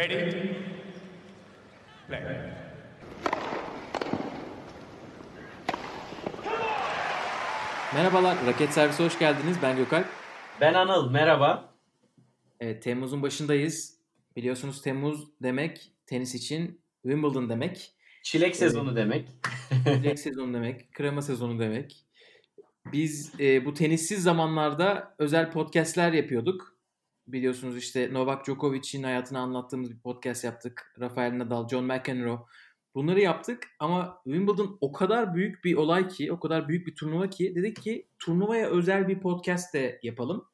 Ready? Play. Merhabalar, Raket Servisi hoş geldiniz. Ben Gökalp. Ben Anıl, merhaba. Evet, Temmuz'un başındayız. Biliyorsunuz Temmuz demek tenis için Wimbledon demek. Çilek sezonu demek. Çilek sezonu demek, krema sezonu demek. Biz e, bu tenissiz zamanlarda özel podcastler yapıyorduk. Biliyorsunuz işte Novak Djokovic'in hayatını anlattığımız bir podcast yaptık. Rafael Nadal, John McEnroe. Bunları yaptık ama Wimbledon o kadar büyük bir olay ki, o kadar büyük bir turnuva ki dedik ki turnuvaya özel bir podcast de yapalım.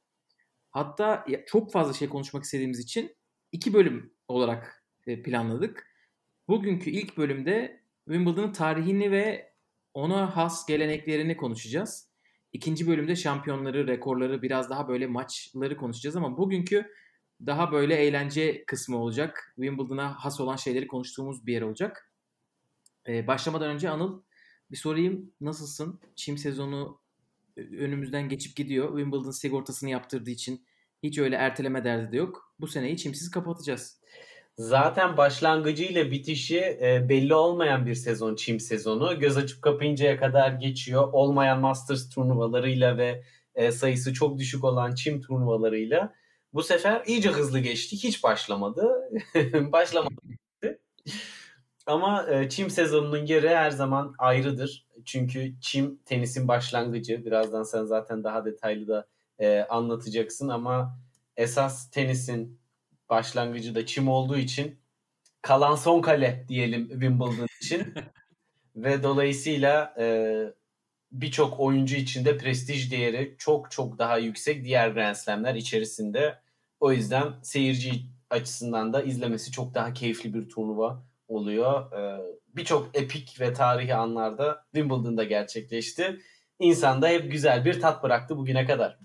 Hatta çok fazla şey konuşmak istediğimiz için iki bölüm olarak e, planladık. Bugünkü ilk bölümde Wimbledon'ın tarihini ve ona has geleneklerini konuşacağız. İkinci bölümde şampiyonları, rekorları, biraz daha böyle maçları konuşacağız ama bugünkü daha böyle eğlence kısmı olacak. Wimbledon'a has olan şeyleri konuştuğumuz bir yer olacak. Ee, başlamadan önce Anıl bir sorayım. Nasılsın? Çim sezonu e, önümüzden geçip gidiyor. Wimbledon sigortasını yaptırdığı için hiç öyle erteleme derdi de yok. Bu seneyi çimsiz kapatacağız. Zaten başlangıcıyla bitişi e, belli olmayan bir sezon, çim sezonu. Göz açıp kapayıncaya kadar geçiyor. Olmayan Masters turnuvalarıyla ve e, sayısı çok düşük olan çim turnuvalarıyla. Bu sefer iyice hızlı geçti. Hiç başlamadı. Başlamadı. Ama e, çim sezonunun yeri her zaman ayrıdır. Çünkü çim tenisin başlangıcı. Birazdan sen zaten daha detaylı da e, anlatacaksın ama esas tenisin başlangıcı da çim olduğu için kalan son kale diyelim Wimbledon için. Ve dolayısıyla e, birçok oyuncu için de prestij değeri çok çok daha yüksek diğer Grand Slam'ler içerisinde. O yüzden seyirci açısından da izlemesi çok daha keyifli bir turnuva oluyor. E, birçok epik ve tarihi anlarda Wimbledon'da gerçekleşti. İnsanda hep güzel bir tat bıraktı bugüne kadar.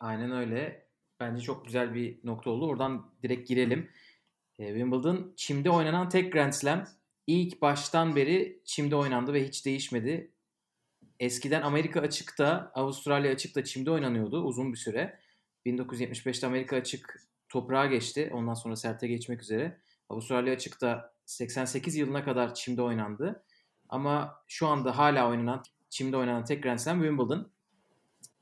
Aynen öyle. Bence çok güzel bir nokta oldu. Oradan direkt girelim. E, Wimbledon çimde oynanan tek Grand Slam. İlk baştan beri çimde oynandı ve hiç değişmedi. Eskiden Amerika açıkta, Avustralya açıkta çimde oynanıyordu uzun bir süre. 1975'te Amerika açık toprağa geçti. Ondan sonra serte geçmek üzere. Avustralya açıkta 88 yılına kadar çimde oynandı. Ama şu anda hala oynanan, çimde oynanan tek Grand Slam Wimbledon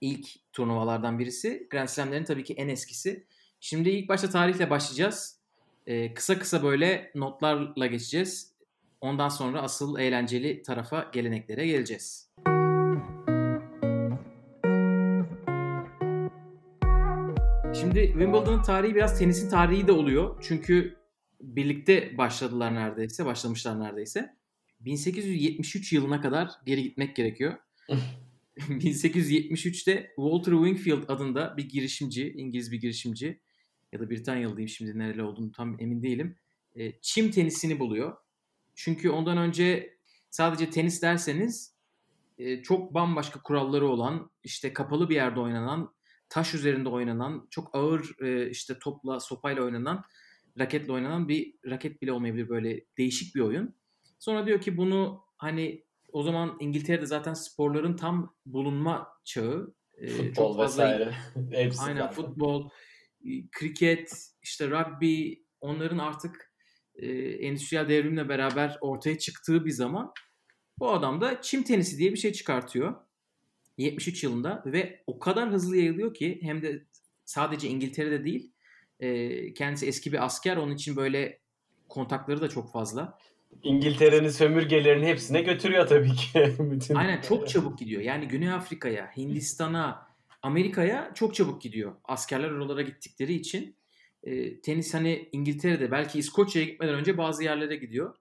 ilk turnuvalardan birisi. Grand Slam'lerin tabii ki en eskisi. Şimdi ilk başta tarihle başlayacağız. Ee, kısa kısa böyle notlarla geçeceğiz. Ondan sonra asıl eğlenceli tarafa geleneklere geleceğiz. Şimdi Wimbledon'ın tarihi biraz tenisin tarihi de oluyor. Çünkü birlikte başladılar neredeyse, başlamışlar neredeyse. 1873 yılına kadar geri gitmek gerekiyor. 1873'te Walter Wingfield adında bir girişimci, İngiliz bir girişimci ya da Britanyalı diyeyim şimdi nereli olduğunu tam emin değilim. E, çim tenisini buluyor. Çünkü ondan önce sadece tenis derseniz e, çok bambaşka kuralları olan, işte kapalı bir yerde oynanan, taş üzerinde oynanan, çok ağır e, işte topla, sopayla oynanan, raketle oynanan bir raket bile olmayabilir böyle değişik bir oyun. Sonra diyor ki bunu hani o zaman İngiltere'de zaten sporların tam bulunma çağı. Ee, Futbol vesaire. Hepsi Aynen zaten. futbol, e, kriket, işte rugby onların artık e, endüstriyel devrimle beraber ortaya çıktığı bir zaman bu adam da çim tenisi diye bir şey çıkartıyor. 73 yılında ve o kadar hızlı yayılıyor ki hem de sadece İngiltere'de değil e, kendisi eski bir asker onun için böyle kontakları da çok fazla. İngiltere'nin sömürgelerin hepsine götürüyor tabii ki. Bütün Aynen çok çabuk gidiyor. Yani Güney Afrika'ya, Hindistan'a, Amerika'ya çok çabuk gidiyor. Askerler oralara gittikleri için e, tenis hani İngiltere'de belki İskoçya'ya gitmeden önce bazı yerlere gidiyor.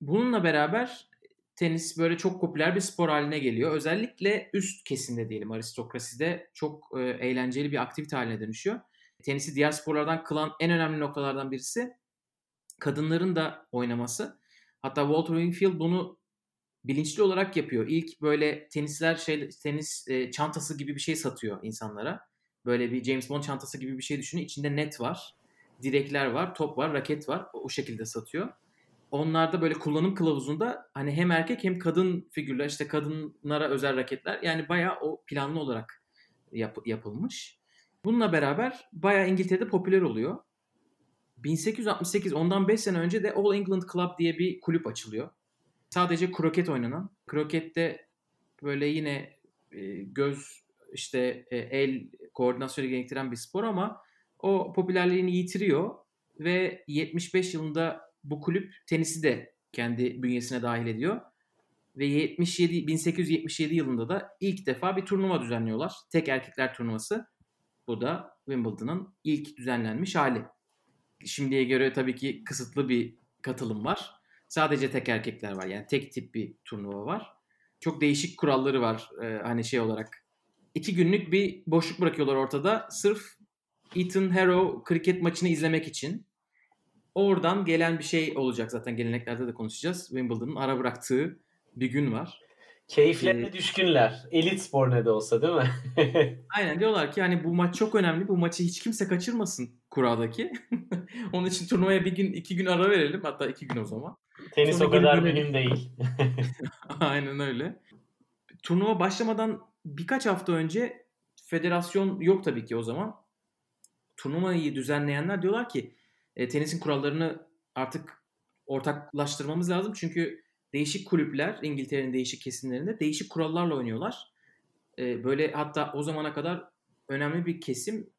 Bununla beraber tenis böyle çok popüler bir spor haline geliyor. Özellikle üst kesimde diyelim aristokraside çok e, eğlenceli bir aktivite haline dönüşüyor. Tenisi diğer sporlardan kılan en önemli noktalardan birisi kadınların da oynaması. Hatta Walter Wingfield bunu bilinçli olarak yapıyor. İlk böyle tenisler şey tenis e, çantası gibi bir şey satıyor insanlara. Böyle bir James Bond çantası gibi bir şey düşünün. İçinde net var, direkler var, top var, raket var. O şekilde satıyor. Onlarda böyle kullanım kılavuzunda hani hem erkek hem kadın figürler işte kadınlara özel raketler yani bayağı o planlı olarak yap- yapılmış. Bununla beraber bayağı İngiltere'de popüler oluyor. 1868 ondan 5 sene önce de All England Club diye bir kulüp açılıyor. Sadece kroket oynanan. Krokette böyle yine e, göz işte e, el koordinasyonu gerektiren bir spor ama o popülerliğini yitiriyor ve 75 yılında bu kulüp tenisi de kendi bünyesine dahil ediyor. Ve 77 1877 yılında da ilk defa bir turnuva düzenliyorlar. Tek erkekler turnuvası. Bu da Wimbledon'ın ilk düzenlenmiş hali. Şimdiye göre tabii ki kısıtlı bir katılım var. Sadece tek erkekler var. Yani tek tip bir turnuva var. Çok değişik kuralları var. Ee, hani şey olarak. iki günlük bir boşluk bırakıyorlar ortada. Sırf Ethan Harrow kriket maçını izlemek için. Oradan gelen bir şey olacak zaten geleneklerde de konuşacağız. Wimbledon'ın ara bıraktığı bir gün var. Keyiflerine Ee, düşkünler. Elit spor ne de olsa değil mi? Aynen diyorlar ki hani bu maç çok önemli. Bu maçı hiç kimse kaçırmasın kuradaki. Onun için turnuvaya bir gün iki gün ara verelim. Hatta iki gün o zaman. Tenis Sonra o kadar mühim değil. Aynen öyle. Turnuva başlamadan birkaç hafta önce federasyon yok tabii ki o zaman. Turnuvayı düzenleyenler diyorlar ki e, tenisin kurallarını artık ortaklaştırmamız lazım. Çünkü değişik kulüpler İngiltere'nin değişik kesimlerinde değişik kurallarla oynuyorlar. E, böyle hatta o zamana kadar önemli bir kesim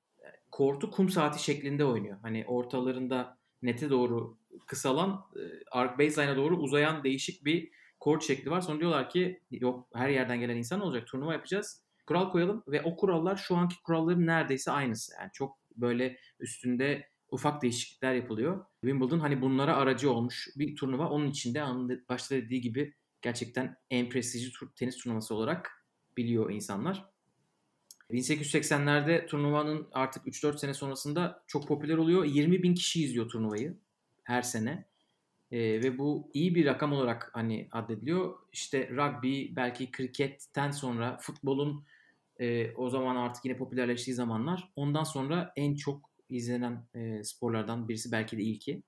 kortu kum saati şeklinde oynuyor. Hani ortalarında nete doğru kısalan, e, arc baseline'a doğru uzayan değişik bir kort şekli var. Sonra diyorlar ki yok her yerden gelen insan olacak. Turnuva yapacağız. Kural koyalım ve o kurallar şu anki kuralların neredeyse aynısı. Yani çok böyle üstünde ufak değişiklikler yapılıyor. Wimbledon hani bunlara aracı olmuş bir turnuva. Onun içinde başta dediği gibi gerçekten en prestijli tenis turnuvası olarak biliyor insanlar. 1880'lerde turnuvanın artık 3-4 sene sonrasında çok popüler oluyor. 20 bin kişi izliyor turnuvayı her sene. Ee, ve bu iyi bir rakam olarak hani addediliyor. İşte rugby, belki kriketten sonra futbolun e, o zaman artık yine popülerleştiği zamanlar. Ondan sonra en çok izlenen e, sporlardan birisi belki de ilki.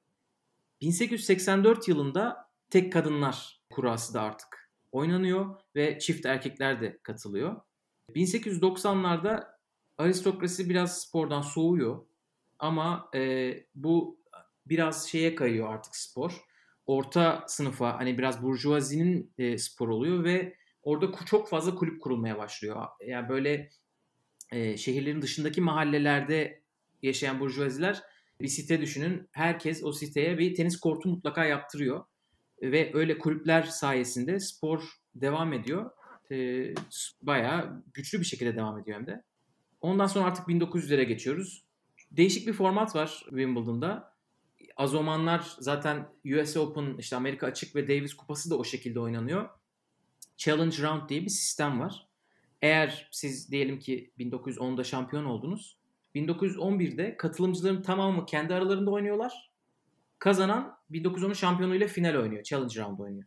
1884 yılında tek kadınlar kurası da artık oynanıyor ve çift erkekler de katılıyor. 1890'larda aristokrasi biraz spordan soğuyor ama e, bu biraz şeye kayıyor artık spor. Orta sınıfa hani biraz burjuvazinin e, spor oluyor ve orada çok fazla kulüp kurulmaya başlıyor. Yani böyle e, şehirlerin dışındaki mahallelerde yaşayan burjuvaziler bir site düşünün. Herkes o siteye bir tenis kortu mutlaka yaptırıyor. Ve öyle kulüpler sayesinde spor devam ediyor. E, bayağı güçlü bir şekilde devam ediyor hem de. Ondan sonra artık 1900'lere geçiyoruz. Değişik bir format var Wimbledon'da. Azomanlar zaten US Open, işte Amerika Açık ve Davis Kupası da o şekilde oynanıyor. Challenge Round diye bir sistem var. Eğer siz diyelim ki 1910'da şampiyon oldunuz. 1911'de katılımcıların tamamı kendi aralarında oynuyorlar. Kazanan 1910'un şampiyonuyla final oynuyor. Challenge Round oynuyor.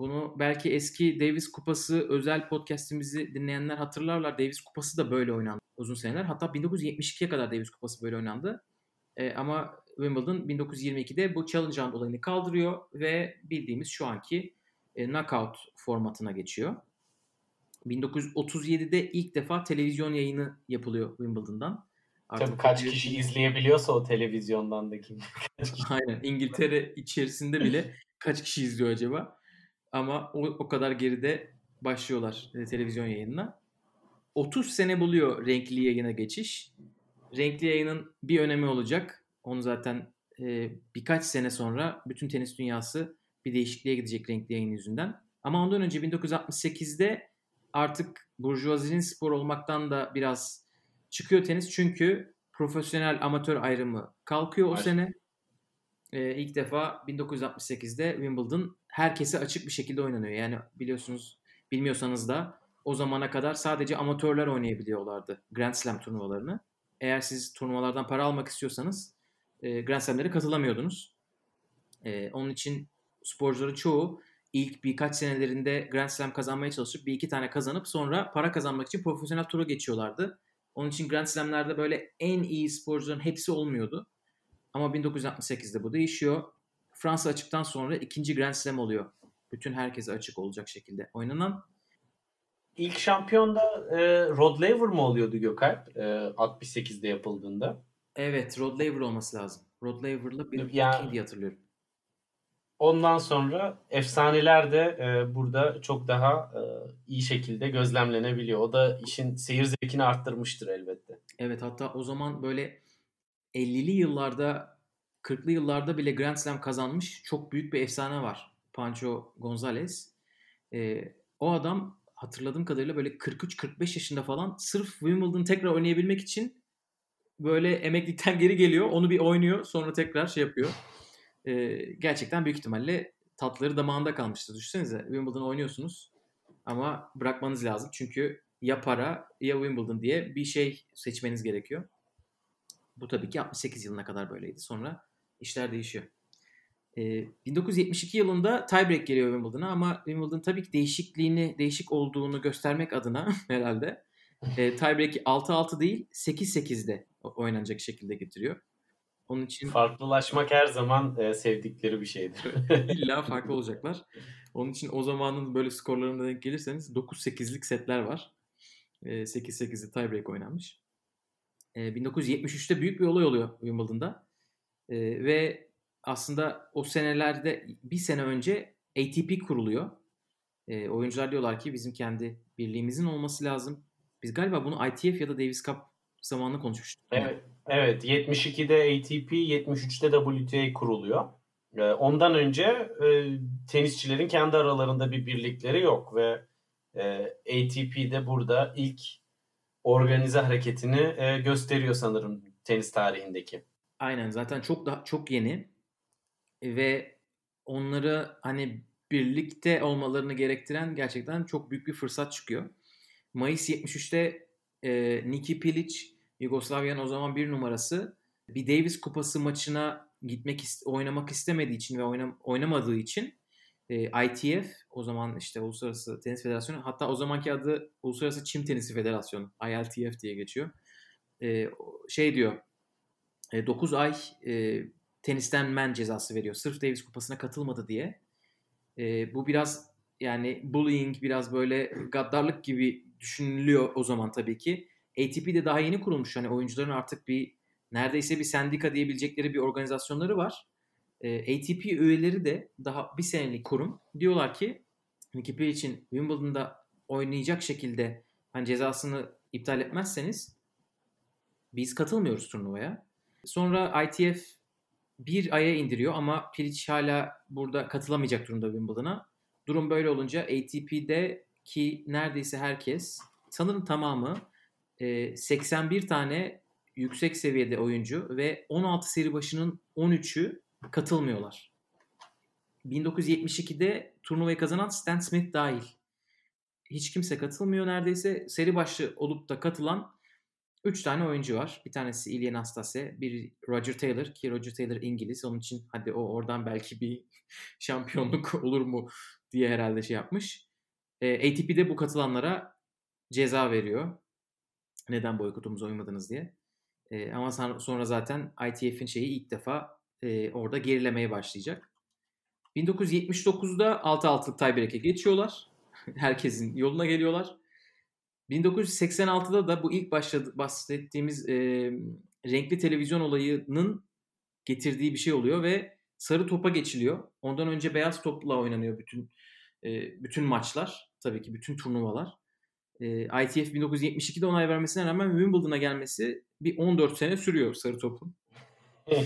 Bunu belki eski Davis Kupası özel podcast'imizi dinleyenler hatırlarlar. Davis Kupası da böyle oynandı uzun seneler. Hatta 1972'ye kadar Davis Kupası böyle oynandı. E, ama Wimbledon 1922'de bu Challenge Round olayını kaldırıyor ve bildiğimiz şu anki e, knockout formatına geçiyor. 1937'de ilk defa televizyon yayını yapılıyor Wimbledon'dan. Tabii kaç kişi izleyebiliyorsa o televizyondan da kim. Aynen. İngiltere içerisinde bile kaç kişi izliyor acaba? Ama o, o kadar geride başlıyorlar e, televizyon yayınına. 30 sene buluyor renkli yayına geçiş. Renkli yayının bir önemi olacak. Onu zaten e, birkaç sene sonra bütün tenis dünyası bir değişikliğe gidecek renkli yayın yüzünden. Ama ondan önce 1968'de artık burjuvazinin spor olmaktan da biraz çıkıyor tenis. Çünkü profesyonel amatör ayrımı kalkıyor o Evet. sene. Ee, ilk defa 1968'de Wimbledon herkese açık bir şekilde oynanıyor. Yani biliyorsunuz bilmiyorsanız da o zamana kadar sadece amatörler oynayabiliyorlardı Grand Slam turnuvalarını. Eğer siz turnuvalardan para almak istiyorsanız e, Grand Slam'lere katılamıyordunuz. E, onun için sporcuların çoğu ilk birkaç senelerinde Grand Slam kazanmaya çalışıp bir iki tane kazanıp sonra para kazanmak için profesyonel tura geçiyorlardı. Onun için Grand Slam'lerde böyle en iyi sporcuların hepsi olmuyordu. Ama 1968'de bu değişiyor. Fransa açıktan sonra ikinci Grand Slam oluyor. Bütün herkese açık olacak şekilde oynanan. İlk şampiyon da e, Rod Laver mı oluyordu Gökalp? E, 68'de yapıldığında. Evet Rod Laver olması lazım. Rod Laver'la bir Ya- King diye hatırlıyorum. Ondan sonra efsaneler de e, burada çok daha e, iyi şekilde gözlemlenebiliyor. O da işin seyir zevkini arttırmıştır elbette. Evet hatta o zaman böyle 50'li yıllarda 40'lı yıllarda bile Grand Slam kazanmış çok büyük bir efsane var. Pancho Gonzalez. Ee, o adam hatırladığım kadarıyla böyle 43-45 yaşında falan sırf Wimbledon tekrar oynayabilmek için böyle emeklilikten geri geliyor. Onu bir oynuyor sonra tekrar şey yapıyor. Ee, gerçekten büyük ihtimalle tatları damağında kalmıştır. Düşünsenize Wimbledon oynuyorsunuz ama bırakmanız lazım. Çünkü ya para ya Wimbledon diye bir şey seçmeniz gerekiyor. Bu tabii ki 68 yılına kadar böyleydi. Sonra işler değişiyor. Ee, 1972 yılında tiebreak geliyor Wimbledon'a ama Wimbledon tabii ki değişikliğini, değişik olduğunu göstermek adına herhalde e, tiebreak'i 6-6 değil 8-8'de oynanacak şekilde getiriyor. Onun için Farklılaşmak her zaman e, sevdikleri bir şeydir. illa farklı olacaklar. Onun için o zamanın böyle skorlarına denk gelirseniz 9-8'lik setler var. E, 8-8'de tiebreak oynanmış. E, 1973'te büyük bir olay oluyor Wimbledon'da. E, ve aslında o senelerde bir sene önce ATP kuruluyor. E, oyuncular diyorlar ki bizim kendi birliğimizin olması lazım. Biz galiba bunu ITF ya da Davis Cup zamanında konuşmuştuk. Evet, evet 72'de ATP, 73'te WTA kuruluyor. E, ondan önce e, tenisçilerin kendi aralarında bir birlikleri yok ve e, ATP de burada ilk organize hareketini e, gösteriyor sanırım tenis tarihindeki. Aynen zaten çok daha çok yeni ve onları hani birlikte olmalarını gerektiren gerçekten çok büyük bir fırsat çıkıyor. Mayıs 73'te e, Niki Pilic Yugoslavya'nın o zaman bir numarası bir Davis Kupası maçına gitmek ist- oynamak istemediği için ve oynam- oynamadığı için e, ITF o zaman işte Uluslararası Tenis Federasyonu hatta o zamanki adı Uluslararası Çim Tenisi Federasyonu ILTF diye geçiyor. E, şey diyor 9 ay e, tenisten men cezası veriyor. Sırf Davis Kupası'na katılmadı diye. E, bu biraz yani bullying, biraz böyle gaddarlık gibi düşünülüyor o zaman tabii ki. ATP de daha yeni kurulmuş. Hani oyuncuların artık bir neredeyse bir sendika diyebilecekleri bir organizasyonları var. E, ATP üyeleri de daha bir senelik kurum. Diyorlar ki Niki için Wimbledon'da oynayacak şekilde hani cezasını iptal etmezseniz biz katılmıyoruz turnuvaya. Sonra ITF bir aya indiriyor ama Pilic hala burada katılamayacak durumda Wimbledon'a. Durum böyle olunca ATP'de ki neredeyse herkes sanırım tamamı e, 81 tane yüksek seviyede oyuncu ve 16 seri başının 13'ü katılmıyorlar. 1972'de turnuvayı kazanan Stan Smith dahil. Hiç kimse katılmıyor neredeyse. Seri başı olup da katılan 3 tane oyuncu var. Bir tanesi Ilya Nastase, bir Roger Taylor ki Roger Taylor İngiliz. Onun için hadi o oradan belki bir şampiyonluk olur mu diye herhalde şey yapmış. E, ATP de bu katılanlara ceza veriyor. Neden boykotumuza uymadınız diye. E, ama sonra zaten ITF'in şeyi ilk defa e, orada gerilemeye başlayacak. 1979'da 6-6'lık tiebreak'e geçiyorlar. Herkesin yoluna geliyorlar. 1986'da da bu ilk başladı, bahsettiğimiz e, renkli televizyon olayının getirdiği bir şey oluyor ve sarı topa geçiliyor. Ondan önce beyaz topla oynanıyor bütün e, bütün maçlar. Tabii ki bütün turnuvalar. E, ITF 1972'de onay vermesine rağmen Wimbledon'a gelmesi bir 14 sene sürüyor sarı topun.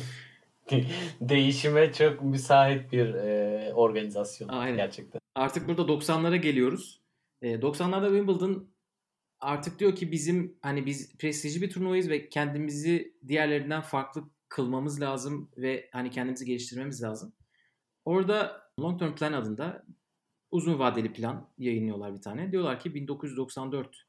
Değişime çok müsait bir e, organizasyon Aynen. gerçekten. Artık burada 90'lara geliyoruz. E, 90'larda Wimbledon artık diyor ki bizim hani biz prestijli bir turnuvayız ve kendimizi diğerlerinden farklı kılmamız lazım ve hani kendimizi geliştirmemiz lazım. Orada Long Term Plan adında uzun vadeli plan yayınlıyorlar bir tane. Diyorlar ki 1994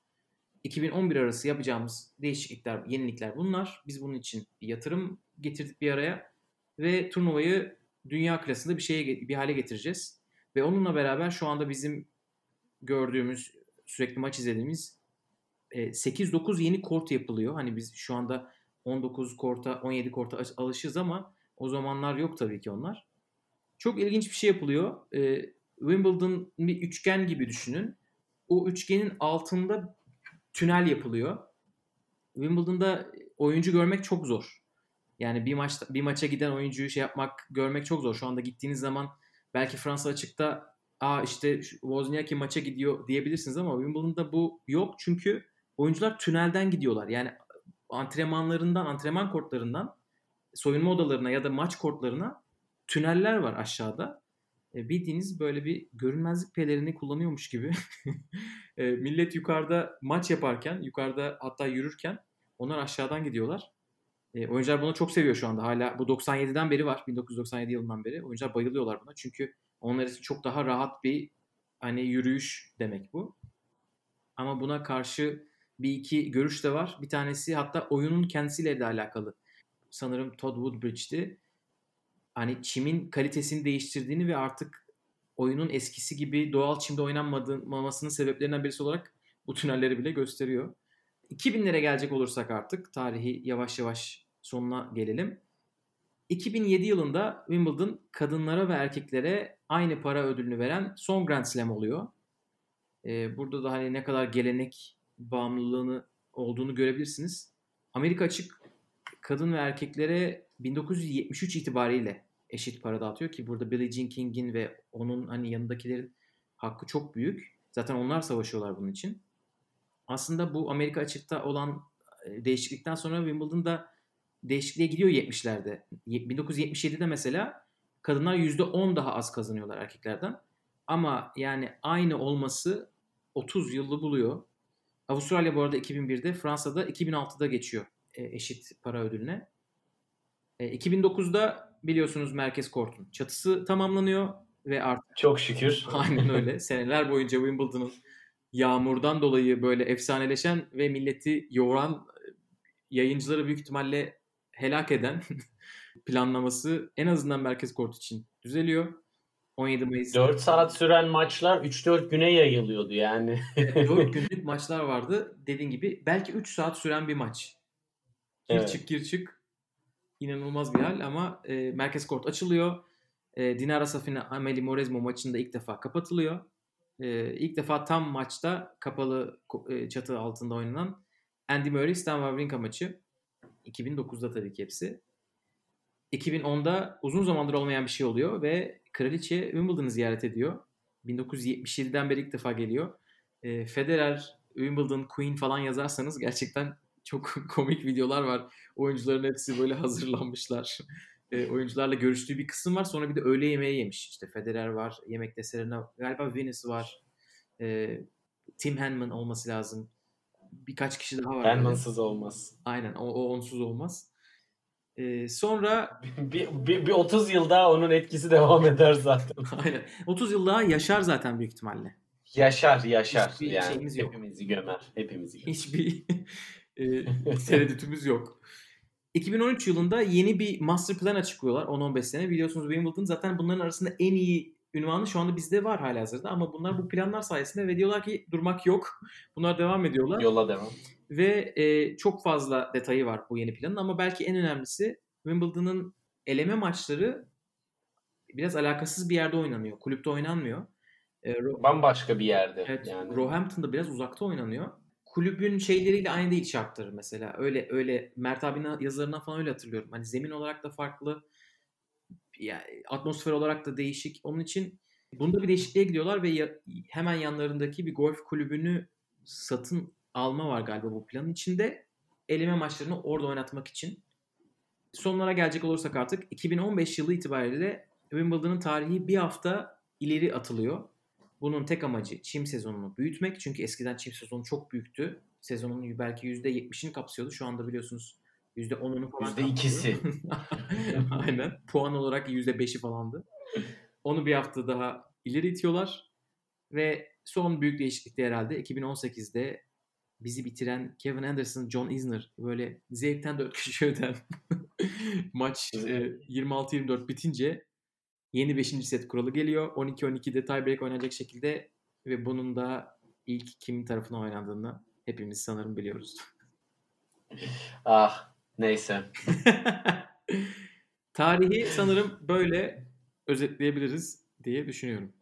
2011 arası yapacağımız değişiklikler, yenilikler bunlar. Biz bunun için bir yatırım getirdik bir araya ve turnuvayı dünya klasında bir şeye bir hale getireceğiz. Ve onunla beraber şu anda bizim gördüğümüz sürekli maç izlediğimiz 8-9 yeni kort yapılıyor. Hani biz şu anda 19 korta 17 korta alışız ama o zamanlar yok tabii ki onlar. Çok ilginç bir şey yapılıyor. Wimbledon bir üçgen gibi düşünün. O üçgenin altında tünel yapılıyor. Wimbledon'da oyuncu görmek çok zor. Yani bir maçta bir maça giden oyuncuyu şey yapmak, görmek çok zor. Şu anda gittiğiniz zaman belki Fransa açıkta aa işte Wozniacki maça gidiyor diyebilirsiniz ama Wimbledon'da bu yok çünkü oyuncular tünelden gidiyorlar. Yani antrenmanlarından, antrenman kortlarından soyunma odalarına ya da maç kortlarına tüneller var aşağıda. E, bildiğiniz böyle bir görünmezlik pelerini kullanıyormuş gibi. e, millet yukarıda maç yaparken, yukarıda hatta yürürken onlar aşağıdan gidiyorlar. E, oyuncular bunu çok seviyor şu anda. Hala bu 97'den beri var. 1997 yılından beri. Oyuncular bayılıyorlar buna. Çünkü onlar için çok daha rahat bir hani yürüyüş demek bu. Ama buna karşı bir iki görüş de var. Bir tanesi hatta oyunun kendisiyle de alakalı. Sanırım Todd Woodbridge'ti. Hani çimin kalitesini değiştirdiğini ve artık oyunun eskisi gibi doğal çimde oynanmamasının sebeplerinden birisi olarak bu tünelleri bile gösteriyor. 2000'lere gelecek olursak artık tarihi yavaş yavaş sonuna gelelim. 2007 yılında Wimbledon kadınlara ve erkeklere aynı para ödülünü veren son Grand Slam oluyor. Ee, burada da hani ne kadar gelenek bağımlılığını olduğunu görebilirsiniz. Amerika açık kadın ve erkeklere 1973 itibariyle eşit para dağıtıyor ki burada Billie Jean King'in ve onun hani yanındakilerin hakkı çok büyük. Zaten onlar savaşıyorlar bunun için. Aslında bu Amerika açıkta olan e, değişiklikten sonra Wimbledon'da değişikliğe gidiyor 70'lerde. 1977'de mesela kadınlar %10 daha az kazanıyorlar erkeklerden. Ama yani aynı olması 30 yılı buluyor. Avustralya bu arada 2001'de, Fransa'da 2006'da geçiyor e, eşit para ödülüne. 2009'da e, biliyorsunuz Merkez Kort'un çatısı tamamlanıyor ve artık çok şükür. Aynen öyle. Seneler boyunca Wimbledon'ın yağmurdan dolayı böyle efsaneleşen ve milleti yoğuran yayıncıları büyük ihtimalle helak eden planlaması en azından Merkez Kort için düzeliyor. 17 Mayıs. 4 saat süren maçlar 3-4 güne yayılıyordu yani. 4 günlük maçlar vardı. Dediğin gibi belki 3 saat süren bir maç. Gir evet. çık gir çık. İnanılmaz bir hal ama e, Merkez Kort açılıyor. E, Dinara Safina Ameli Moresmo maçında ilk defa kapatılıyor. E, ilk defa tam maçta kapalı e, çatı altında oynanan Andy Murray Stan Wawrinka maçı. 2009'da tabii ki hepsi. 2010'da uzun zamandır olmayan bir şey oluyor ve Kraliçe Wimbledon'ı ziyaret ediyor. 1977'den beri ilk defa geliyor. E, Federer, Wimbledon, Queen falan yazarsanız gerçekten çok komik videolar var. Oyuncuların hepsi böyle hazırlanmışlar. E, oyuncularla görüştüğü bir kısım var. Sonra bir de öğle yemeği yemiş. İşte Federer var, yemekte Serena, galiba Venus var. E, Tim Henman olması lazım. Birkaç kişi daha var. Henman'sız olmaz. Aynen, o, o onsuz olmaz. Ee, sonra bir, bir, bir 30 yıl daha onun etkisi devam eder zaten. Aynen. 30 yıl daha yaşar zaten büyük ihtimalle. Yaşar yaşar. Hiçbir yani şeyimiz yok. Hepimizi gömer. Hepimizi gömer. Hiçbir e, tereddütümüz yok. 2013 yılında yeni bir master plan açıklıyorlar 10-15 sene. Biliyorsunuz Wimbledon zaten bunların arasında en iyi ünvanı şu anda bizde var hala hazırda ama bunlar bu planlar sayesinde ve diyorlar ki durmak yok. Bunlar devam ediyorlar. Yola devam. Ve e, çok fazla detayı var bu yeni planın ama belki en önemlisi Wimbledon'ın eleme maçları biraz alakasız bir yerde oynanıyor. Kulüpte oynanmıyor. E, Bambaşka bir yerde. Evet, yani. Roehampton'da biraz uzakta oynanıyor. Kulübün şeyleriyle aynı değil şartları mesela. Öyle öyle Mert abinin yazılarından falan öyle hatırlıyorum. Hani zemin olarak da farklı. Yani atmosfer olarak da değişik. Onun için bunda bir değişikliğe gidiyorlar ve ya, hemen yanlarındaki bir golf kulübünü satın alma var galiba bu planın içinde. Eleme maçlarını orada oynatmak için. Sonlara gelecek olursak artık 2015 yılı itibariyle Wimbledon'ın tarihi bir hafta ileri atılıyor. Bunun tek amacı çim sezonunu büyütmek. Çünkü eskiden çim sezonu çok büyüktü. Sezonun belki %70'ini kapsıyordu. Şu anda biliyorsunuz %10'unu falan %2'si. Aynen. Puan olarak %5'i falandı. Onu bir hafta daha ileri itiyorlar. Ve son büyük değişiklik de herhalde 2018'de bizi bitiren Kevin Anderson, John Isner böyle zevkten dört kişi öden maç e, 26-24 bitince yeni 5. set kuralı geliyor. 12-12'de tiebreak oynanacak şekilde ve bunun da ilk kimin tarafına oynandığını hepimiz sanırım biliyoruz. ah neyse. Tarihi sanırım böyle özetleyebiliriz diye düşünüyorum.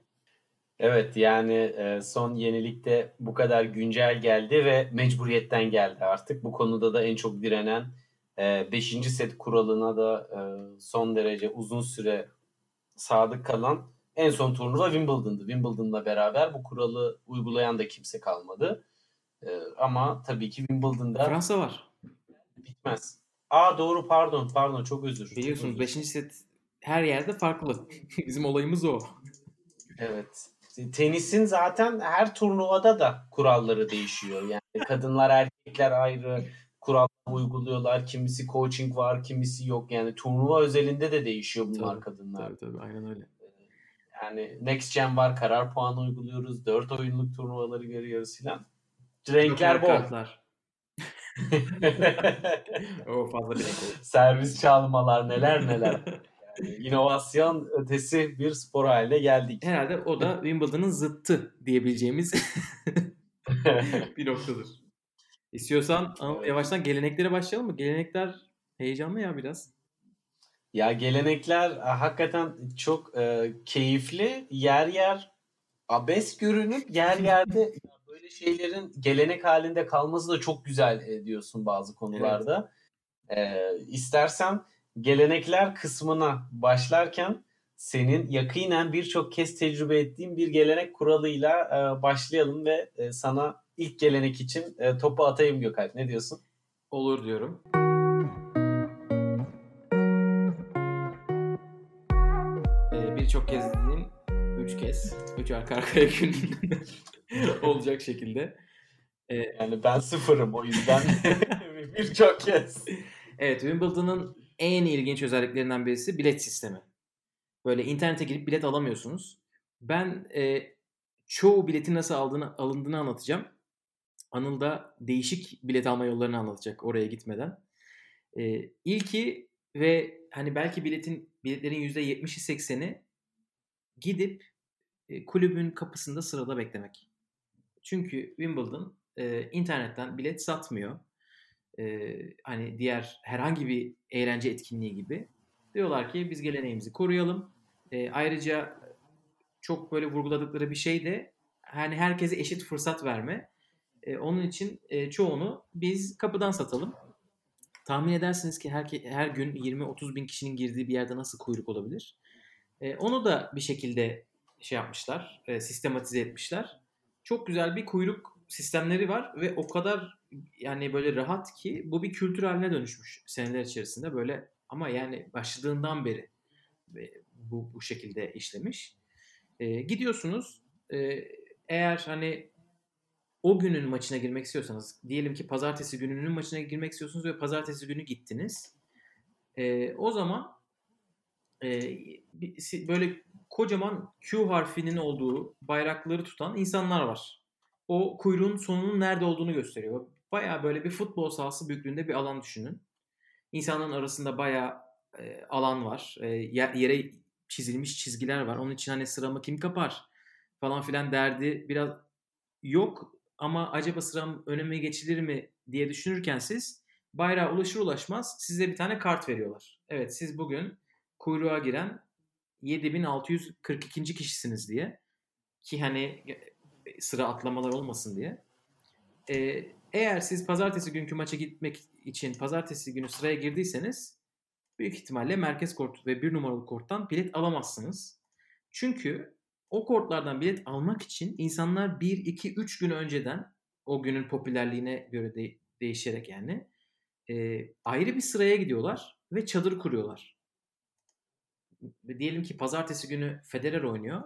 Evet yani e, son yenilikte bu kadar güncel geldi ve mecburiyetten geldi artık. Bu konuda da en çok direnen 5. set kuralına da e, son derece uzun süre sadık kalan en son turnuva Wimbledon'dı. Wimbledon'la beraber bu kuralı uygulayan da kimse kalmadı. E, ama tabii ki Wimbledon'da Fransa var. bitmez. Aa doğru pardon pardon çok özür. Biliyorsunuz özür. 5. set her yerde farklı. Bizim olayımız o. Evet. Tenisin zaten her turnuvada da kuralları değişiyor. Yani kadınlar erkekler ayrı kural uyguluyorlar. Kimisi coaching var, kimisi yok. Yani turnuva özelinde de değişiyor bunlar Tabii, kadınlar. Tabii tabii aynen öyle. Yani next gen var, karar puanı uyguluyoruz. 4 oyunluk turnuvaları görüyoruz filan. Renkler bol. Kartlar. O fazla bir renk oldu. Servis çalmalar neler neler. Yani inovasyon ötesi bir spor haline geldik. Herhalde o da Wimbledon'ın zıttı diyebileceğimiz bir noktadır. İstiyorsan Evet. yavaştan geleneklere başlayalım mı? Gelenekler heyecanlı ya biraz. Ya gelenekler e, hakikaten çok e, keyifli. Yer yer abes görünüp yer yerde böyle şeylerin gelenek halinde kalması da çok güzel e, diyorsun bazı konularda. E, istersen gelenekler kısmına başlarken senin yakinen birçok kez tecrübe ettiğin bir gelenek kuralıyla e, başlayalım ve e, sana ilk gelenek için e, topu atayım Gökalp. Ne diyorsun? Olur diyorum. Ee, Birçok kez dediğim 3 kez. 3 arka arkaya gün olacak şekilde. Yani ben sıfırım o yüzden birçok kez. Evet Wimbledon'ın en ilginç özelliklerinden birisi bilet sistemi. Böyle internete girip bilet alamıyorsunuz. Ben e, çoğu biletin nasıl aldığını, alındığını anlatacağım. Anıl da değişik bilet alma yollarını anlatacak oraya gitmeden. E, ilki ve hani belki biletin biletlerin %70'i 80'i gidip e, kulübün kapısında sırada beklemek. Çünkü Wimbledon e, internetten bilet satmıyor. E, hani diğer herhangi bir eğlence etkinliği gibi. Diyorlar ki biz geleneğimizi koruyalım. E, ayrıca çok böyle vurguladıkları bir şey de hani herkese eşit fırsat verme. E, onun için e, çoğunu biz kapıdan satalım. Tahmin edersiniz ki her, her gün 20-30 bin kişinin girdiği bir yerde nasıl kuyruk olabilir? E, onu da bir şekilde şey yapmışlar, e, sistematize etmişler. Çok güzel bir kuyruk sistemleri var ve o kadar yani böyle rahat ki bu bir kültür haline dönüşmüş seneler içerisinde böyle ama yani başladığından beri bu bu şekilde işlemiş. E, gidiyorsunuz e, eğer hani o günün maçına girmek istiyorsanız diyelim ki pazartesi gününün maçına girmek istiyorsunuz ve pazartesi günü gittiniz. E, o zaman e, böyle kocaman Q harfinin olduğu bayrakları tutan insanlar var. O kuyruğun sonunun nerede olduğunu gösteriyor. Baya böyle bir futbol sahası büyüklüğünde bir alan düşünün. İnsanların arasında baya e, alan var. E, yer- yere çizilmiş çizgiler var. Onun için hani sıramı kim kapar falan filan derdi biraz yok ama acaba sıram önüme geçilir mi diye düşünürken siz bayrağa ulaşır ulaşmaz size bir tane kart veriyorlar. Evet siz bugün kuyruğa giren 7642. kişisiniz diye ki hani e, sıra atlamalar olmasın diye. Ee, eğer siz pazartesi günkü maça gitmek için pazartesi günü sıraya girdiyseniz büyük ihtimalle merkez kort ve bir numaralı korttan bilet alamazsınız. Çünkü o kortlardan bilet almak için insanlar 1, 2, 3 gün önceden o günün popülerliğine göre de- değişerek yani e, ayrı bir sıraya gidiyorlar ve çadır kuruyorlar. Diyelim ki pazartesi günü Federer oynuyor.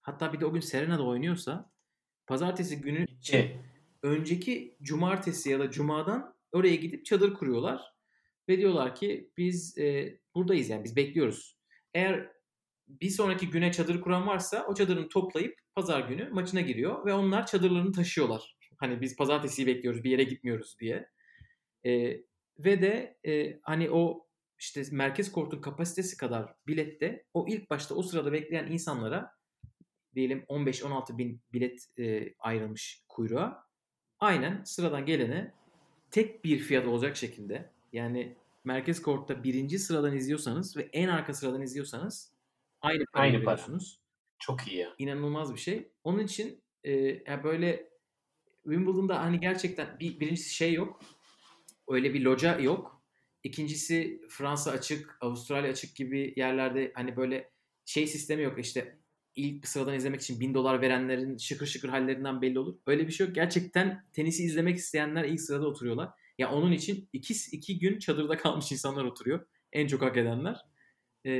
Hatta bir de o gün Serena da oynuyorsa pazartesi günü Şey, önceki cumartesi ya da cumadan oraya gidip çadır kuruyorlar ve diyorlar ki biz e, buradayız yani biz bekliyoruz. Eğer bir sonraki güne çadır kuran varsa o çadırını toplayıp pazar günü maçına giriyor ve onlar çadırlarını taşıyorlar. Hani biz pazartesiyi bekliyoruz bir yere gitmiyoruz diye. E, ve de e, hani o işte merkez kortun kapasitesi kadar bilette o ilk başta o sırada bekleyen insanlara diyelim 15-16 bin bilet e, ayrılmış kuyruğa aynen sıradan gelene tek bir fiyat olacak şekilde yani merkez kortta birinci sıradan izliyorsanız ve en arka sıradan izliyorsanız aynı parayı Aynı para. veriyorsunuz. çok iyi. İnanılmaz bir şey. Onun için e, yani böyle Wimbledon'da hani gerçekten bir birincisi şey yok. Öyle bir loca yok. İkincisi Fransa açık, Avustralya açık gibi yerlerde hani böyle şey sistemi yok işte ilk sıradan izlemek için bin dolar verenlerin şıkır şıkır hallerinden belli olur. Öyle bir şey yok. Gerçekten tenisi izlemek isteyenler ilk sırada oturuyorlar. Ya onun için iki, iki gün çadırda kalmış insanlar oturuyor. En çok hak edenler. Ee,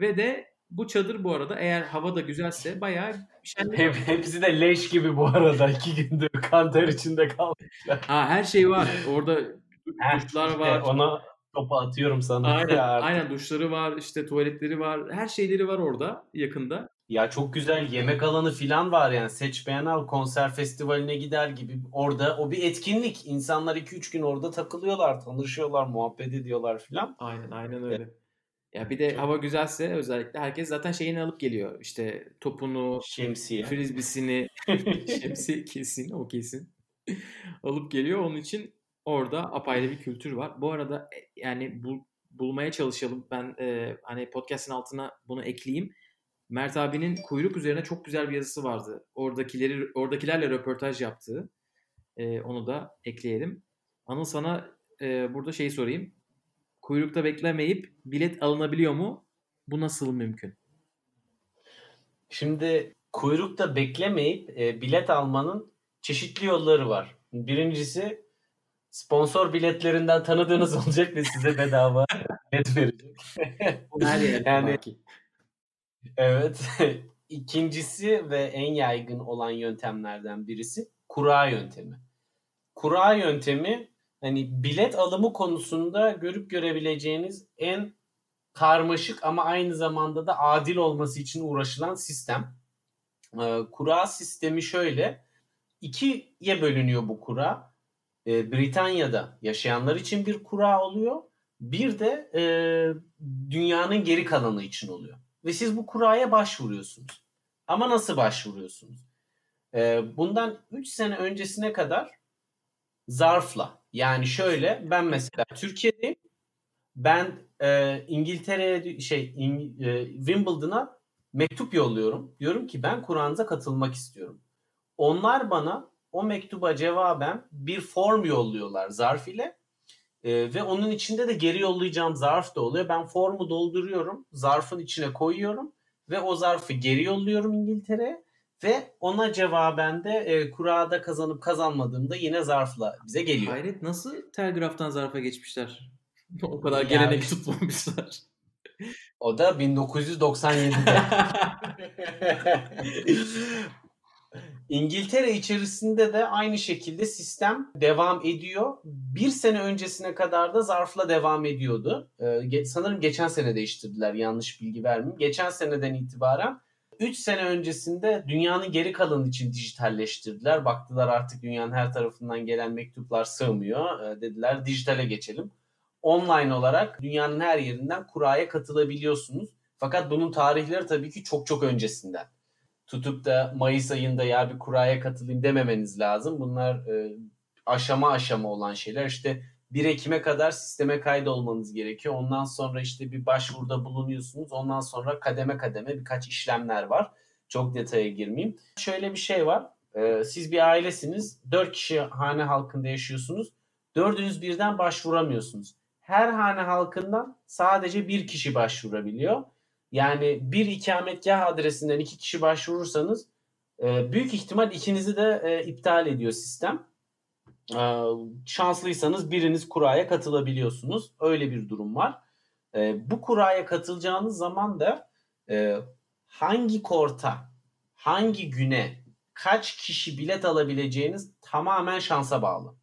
ve de bu çadır bu arada eğer hava da güzelse bayağı şenlik. Hep, hepsi de leş gibi bu arada. iki gündür kanter içinde kalmışlar. Ha, her şey var. Orada duşlar İşte var. ona topu atıyorum sana. Aynen, aynen duşları var, işte tuvaletleri var. Her şeyleri var orada yakında. Ya çok güzel yemek alanı filan var yani. Seç beğen al konser festivaline gider gibi. Orada o bir etkinlik. İnsanlar 2-3 gün orada takılıyorlar, tanışıyorlar, muhabbet ediyorlar filan. Aynen, aynen öyle. Ya bir de hava güzelse özellikle herkes zaten şeyini alıp geliyor. İşte topunu, Şemsiye. frisbisini, şemsiye kesin, o kesin. alıp geliyor. Onun için orada apayrı bir kültür var. Bu arada e, yani bul, bulmaya çalışalım. Ben e, hani podcast'in altına bunu ekleyeyim. Mert abinin kuyruk üzerine çok güzel bir yazısı vardı. Oradakileri oradakilerle röportaj yaptığı. E, onu da ekleyelim. Anıl sana e, burada şey sorayım. Kuyrukta beklemeyip bilet alınabiliyor mu? Bu nasıl mümkün? Şimdi kuyrukta beklemeyip e, bilet almanın çeşitli yolları var. Birincisi sponsor biletlerinden tanıdığınız olacak ve size bedava bilet verecek. Her yerde Yani-. Evet. İkincisi ve en yaygın olan yöntemlerden birisi kura yöntemi. Kura yöntemi hani bilet alımı konusunda görüp görebileceğiniz en karmaşık ama aynı zamanda da adil olması için uğraşılan sistem. Ee, Kura sistemi şöyle. ikiye bölünüyor bu kura. Ee, Britanya'da yaşayanlar için bir kura oluyor. Bir de e, dünyanın geri kalanı için oluyor. Ve siz bu kuraya başvuruyorsunuz. Ama nasıl başvuruyorsunuz? Ee, bundan 3 sene öncesine kadar zarfla. Yani şöyle ben mesela Türkiye'deyim. Ben e, İngiltere'ye şey İng- e, Wimbledon'a mektup yolluyorum. Diyorum ki ben Kur'an'ıza katılmak istiyorum. Onlar bana o mektuba cevaben bir form yolluyorlar zarf ile. E, ve onun içinde de geri yollayacağım zarf da oluyor. Ben formu dolduruyorum, zarfın içine koyuyorum ve o zarfı geri yolluyorum İngiltere'ye ve ona cevaben de e, kurada kazanıp kazanmadığımda yine zarfla bize geliyor. Hayret nasıl telgraftan zarfa geçmişler? o kadar Yani- gelenek tutmamışlar. O da 1997'de. İngiltere içerisinde de aynı şekilde sistem devam ediyor. Bir sene öncesine kadar da zarfla devam ediyordu. Ee, sanırım geçen sene değiştirdiler yanlış bilgi vermeyeyim. Geçen seneden itibaren 3 sene öncesinde dünyanın geri kalanı için dijitalleştirdiler. Baktılar artık dünyanın her tarafından gelen mektuplar sığmıyor. Ee, dediler dijitale geçelim. Online olarak dünyanın her yerinden kuraya katılabiliyorsunuz. Fakat bunun tarihleri tabii ki çok çok öncesinden tutup da Mayıs ayında ya bir kuraya katılayım dememeniz lazım. Bunlar e, aşama aşama olan şeyler. İşte 1 Ekim'e kadar sisteme kaydolmanız gerekiyor. Ondan sonra işte bir başvuruda bulunuyorsunuz. Ondan sonra kademe kademe birkaç işlemler var. Çok detaya girmeyeyim. Şöyle bir şey var. E, siz bir ailesiniz. 4 kişi hane halkında yaşıyorsunuz. Dördünüz birden başvuramıyorsunuz. Her hane halkından sadece bir kişi başvurabiliyor. Yani bir ikametgah adresinden iki kişi başvurursanız e, büyük ihtimal ikinizi de e, iptal ediyor sistem. E, şanslıysanız biriniz kuraya katılabiliyorsunuz. Öyle bir durum var. Bu kuraya katılacağınız zaman da hangi korta, hangi güne, kaç kişi bilet alabileceğiniz tamamen şansa bağlı.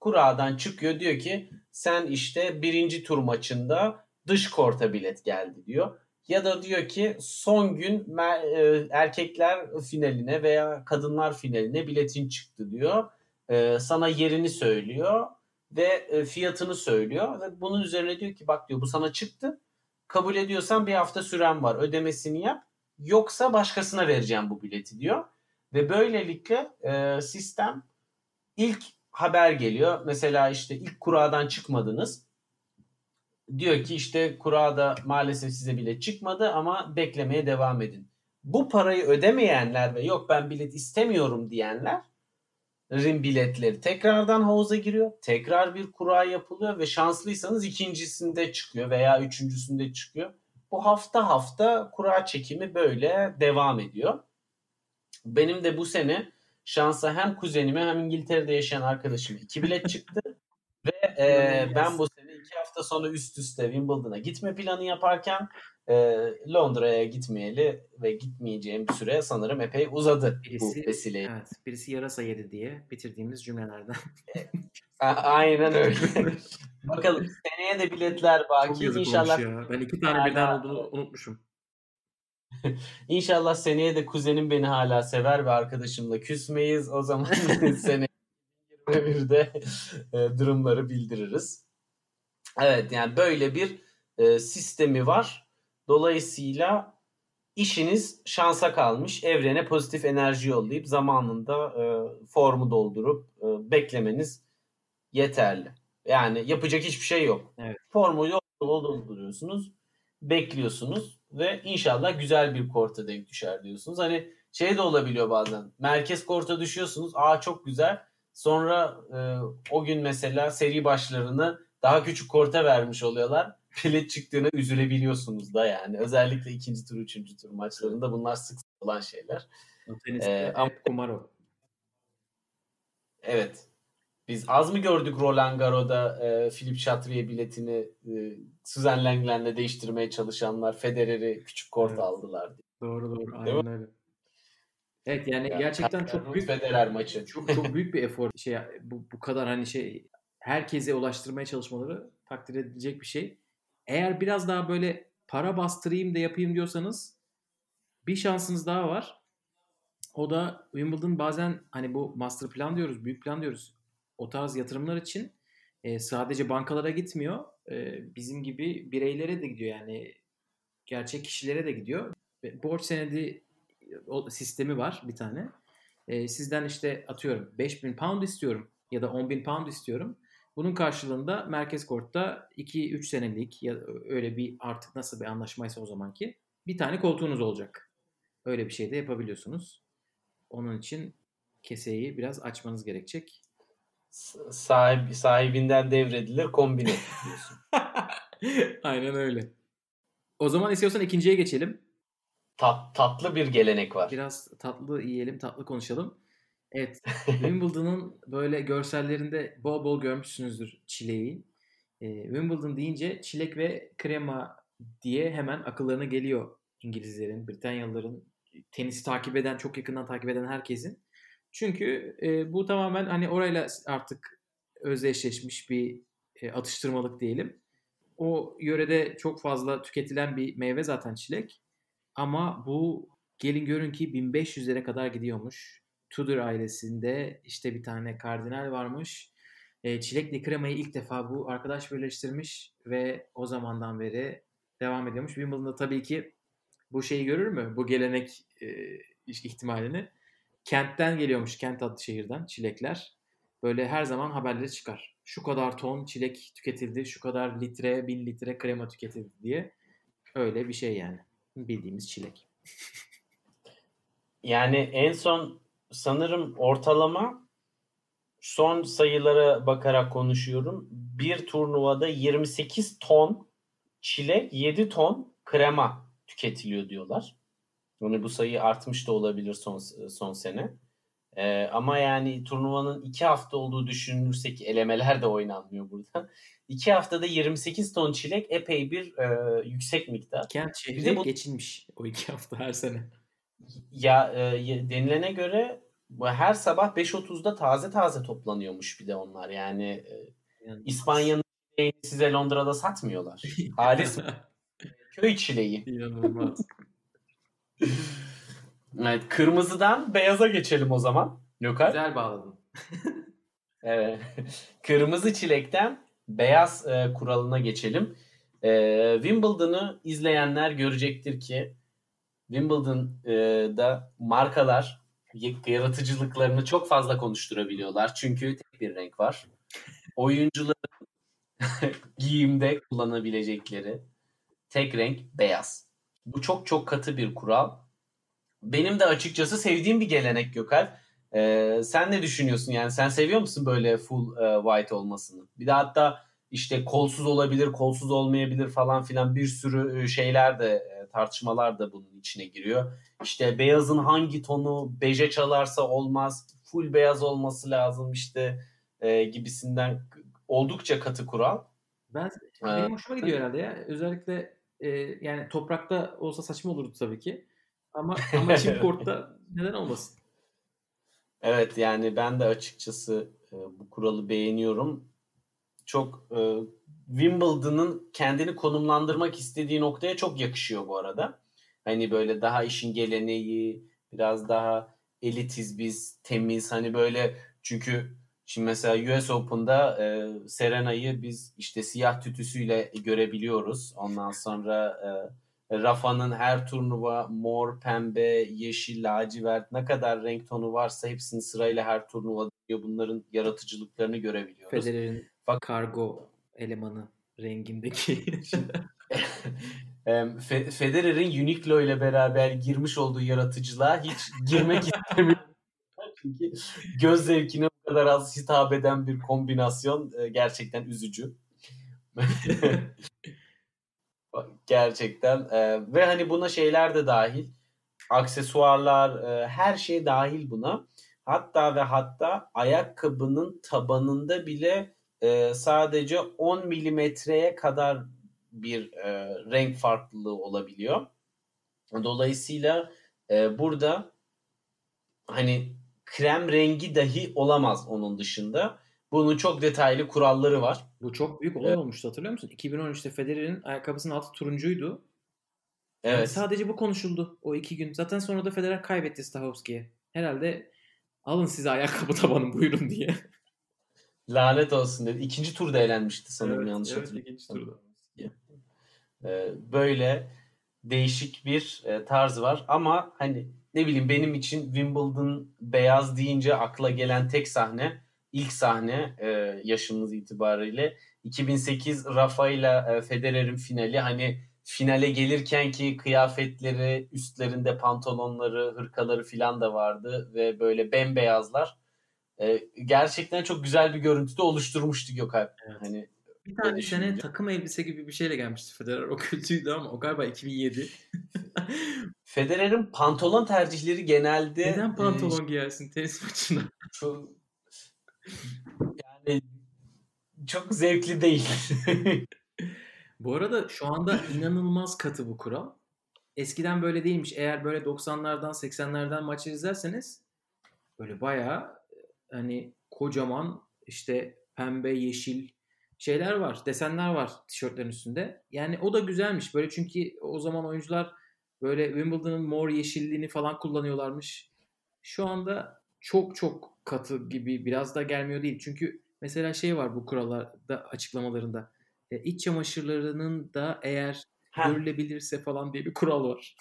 Kuradan çıkıyor diyor ki sen işte birinci tur maçında dış korta bilet geldi diyor. Ya da diyor ki son gün e, erkekler finaline veya kadınlar finaline biletin çıktı diyor. E, sana yerini söylüyor ve e, fiyatını söylüyor ve bunun üzerine diyor ki bak diyor bu sana çıktı. Kabul ediyorsan bir hafta süren var ödemesini yap. Yoksa başkasına vereceğim bu bileti diyor. Ve böylelikle sistem ilk haber geliyor. Mesela işte ilk kuradan çıkmadınız diyor ki işte kurada maalesef size bilet çıkmadı ama beklemeye devam edin. Bu parayı ödemeyenler ve yok ben bilet istemiyorum diyenler rin biletleri tekrardan havuza giriyor. Tekrar bir kura yapılıyor ve şanslıysanız ikincisinde çıkıyor veya üçüncüsünde çıkıyor. Bu hafta hafta kura çekimi böyle devam ediyor. Benim de bu sene şansa hem kuzenime hem İngiltere'de yaşayan arkadaşım iki bilet çıktı. ve e, ben bu iki hafta sonra üst üste Wimbledon'a gitme planı yaparken e, Londra'ya gitmeyeli ve gitmeyeceğim bir süre sanırım epey uzadı Birisi, bu vesileyle. evet, birisi yarasa yedi diye bitirdiğimiz cümlelerden. A- aynen öyle. Bakalım seneye de biletler baki. İnşallah ya. Ben iki tane birden olduğunu unutmuşum. İnşallah seneye de kuzenim beni hala sever ve arkadaşımla küsmeyiz. O zaman seneye 2021'de e, durumları bildiririz. Evet yani böyle bir e, sistemi var. Dolayısıyla işiniz şansa kalmış. Evrene pozitif enerji yollayıp zamanında e, formu doldurup e, beklemeniz yeterli. Yani yapacak hiçbir şey yok. Evet. Formu dolduruyorsunuz, bekliyorsunuz ve inşallah güzel bir korta denk düşer diyorsunuz. Hani şey de olabiliyor bazen. Merkez korta düşüyorsunuz. Aa çok güzel. Sonra e, o gün mesela seri başlarını daha küçük korta vermiş oluyorlar. Bilet çıktığına üzülebiliyorsunuz da yani. Özellikle ikinci tur, üçüncü tur maçlarında bunlar sık olan şeyler. Ee, ama- kumar o. Evet. Biz az mı gördük Roland Garros'da e, Philip Chatrier biletini e, Suzanne Lenglen'le değiştirmeye çalışanlar Federer'i küçük kort Evet. aldılar diye. Doğru doğru. Değil Aynen öyle. Evet yani Yani gerçekten çok büyük Federer maçı. çok çok büyük bir efor şey bu bu kadar hani şey herkese ulaştırmaya çalışmaları takdir edilecek bir şey. Eğer biraz daha böyle para bastırayım da yapayım diyorsanız bir şansınız daha var. O da Wimbledon bazen hani bu master plan diyoruz, büyük plan diyoruz. O tarz yatırımlar için e, sadece bankalara gitmiyor. E, bizim gibi bireylere de gidiyor yani gerçek kişilere de gidiyor. Borç senedi o sistemi var bir tane. E, sizden işte atıyorum 5000 pound istiyorum ya da 10.000 pound istiyorum. Bunun karşılığında Merkez Kort'ta 2-3 senelik ya öyle bir artık nasıl bir anlaşmaysa o zamanki bir tane koltuğunuz olacak. Öyle bir şey de yapabiliyorsunuz. Onun için keseyi biraz açmanız gerekecek. S- Sahip, sahibinden devredilir kombine diyorsun. Aynen öyle. O zaman istiyorsan ikinciye geçelim. Tat, tatlı bir gelenek var. Biraz tatlı yiyelim, tatlı konuşalım. Evet, Wimbledon'ın böyle görsellerinde bol bol görmüşsünüzdür çileği. Ee, Wimbledon deyince çilek ve krema diye hemen akıllarına geliyor İngilizlerin, Britanyalıların, tenisi takip eden, çok yakından takip eden herkesin. Çünkü e, bu tamamen hani orayla artık özdeşleşmiş bir e, atıştırmalık diyelim. O yörede çok fazla tüketilen bir meyve zaten çilek. Ama bu gelin görün ki 1500'lere kadar gidiyormuş. Tudor ailesinde işte bir tane kardinal varmış. E, çilekli kremayı ilk defa bu arkadaş birleştirmiş ve o zamandan beri devam ediyormuş. Wimbledon'da tabii ki bu şeyi görür mü? Bu gelenek e, ihtimalini. Kentten geliyormuş, Kent adlı şehirden çilekler. Böyle her zaman haberleri çıkar. Şu kadar ton çilek tüketildi, şu kadar litre, bin litre krema tüketildi diye. Öyle bir şey yani. Bildiğimiz çilek. Yani en son sanırım ortalama son sayılara bakarak konuşuyorum. Bir turnuvada 28 ton çilek, 7 ton krema tüketiliyor diyorlar. Yani bu sayı artmış da olabilir son son sene. Ee, ama yani turnuvanın iki hafta olduğu düşünülürse ki elemeler de oynanmıyor burada. İki haftada 28 ton çilek epey bir e, yüksek miktar. Kent Bir şehri de bu- geçinmiş o iki hafta her sene. Ya e, denilene göre her sabah 5.30'da taze taze toplanıyormuş bir de onlar. Yani e, Yani- İspanya'nın size Londra'da satmıyorlar. Halis köy çileği. İnanılmaz. Evet, kırmızıdan beyaza geçelim o zaman. Gökhan. Güzel bağladın. Evet. Kırmızı çilekten beyaz e, kuralına geçelim. E, Wimbledon'ı izleyenler görecektir ki Wimbledon'da markalar y- yaratıcılıklarını çok fazla konuşturabiliyorlar. Çünkü tek bir renk var. Oyuncuların giyimde kullanabilecekleri tek renk beyaz. Bu çok çok katı bir kural. Benim de açıkçası sevdiğim bir gelenek Gökalp. Ee, sen ne düşünüyorsun yani sen seviyor musun böyle full e, white olmasını? Bir de hatta işte kolsuz olabilir, kolsuz olmayabilir falan filan bir sürü e, şeyler de e, tartışmalar da bunun içine giriyor. İşte beyazın hangi tonu beje çalarsa olmaz, full beyaz olması lazım işte e, gibisinden oldukça katı kural. Ben benim hoşuma gidiyor herhalde ya. Özellikle e, yani toprakta olsa saçma olurdu tabii ki. Ama ama çim kortta neden olmasın? Evet yani ben de açıkçası e, bu kuralı beğeniyorum. Çok e, Wimbledon'ın kendini konumlandırmak istediği noktaya çok yakışıyor bu arada. Hani böyle daha işin geleneği, biraz daha elitiz biz, temiz hani böyle çünkü şimdi mesela US Open'da e, Serena'yı biz işte siyah tütüsüyle görebiliyoruz. Ondan sonra e, Rafa'nın her turnuva mor, pembe, yeşil, lacivert ne kadar renk tonu varsa hepsini sırayla her turnuva diyor. Bunların yaratıcılıklarını görebiliyoruz. Federer'in Bak- kargo elemanı rengindeki. Fe- Federer'in Uniqlo ile beraber girmiş olduğu yaratıcılığa hiç girmek istemiyorum. Çünkü göz zevkine bu kadar az hitap eden bir kombinasyon e, gerçekten üzücü. gerçekten e, ve hani buna şeyler de dahil aksesuarlar e, her şey dahil buna hatta ve hatta ayakkabının tabanında bile e, sadece 10 milimetreye kadar bir e, renk farklılığı olabiliyor. Dolayısıyla e, burada hani krem rengi dahi olamaz onun dışında. Bunun çok detaylı kuralları var. Bu çok büyük olay olmuştu hatırlıyor musun? 2013'te Federer'in ayakkabısının altı turuncuydu. Yani Evet. sadece bu konuşuldu o iki gün. Zaten sonra da Federer kaybetti Stahovski'ye. Herhalde alın size ayakkabı tabanı buyurun diye. Lanet olsun dedi. İkinci turda eğlenmişti sanırım Evet, yanlış evet, hatırlamıyorsam. ikinci turda. Ee, böyle değişik bir e, tarz var ama hani ne bileyim benim için Wimbledon beyaz deyince akla gelen tek sahne ilk sahne e, yaşımız itibariyle 2008 Rafa ile e, Federer'in finali hani finale gelirken ki kıyafetleri üstlerinde pantolonları hırkaları filan da vardı ve böyle bembeyazlar E, gerçekten çok güzel bir görüntü de oluşturmuştu Gökalp. Evet. Hani Bir tane Ne sene takım elbise gibi bir şeyle gelmişti Federer. O kötüydü ama o galiba 2007. Federer'in pantolon tercihleri genelde Neden e, pantolon giyersin tenis maçında? çok yani çok zevkli değil. Bu arada şu anda inanılmaz katı bu kural. Eskiden böyle değilmiş. Eğer böyle 90'lardan 80'lerden maçı izlerseniz böyle bayağı e, hani kocaman işte pembe, yeşil şeyler var. Desenler var tişörtlerin üstünde. Yani o da güzelmiş. Böyle çünkü o zaman oyuncular böyle Wimbledon'ın mor yeşilliğini falan kullanıyorlarmış. Şu anda çok çok katı gibi biraz da gelmiyor değil. Çünkü mesela şey var bu kurallarda açıklamalarında. E, iç çamaşırlarının da eğer Ha, görülebilirse falan diye bir kural var.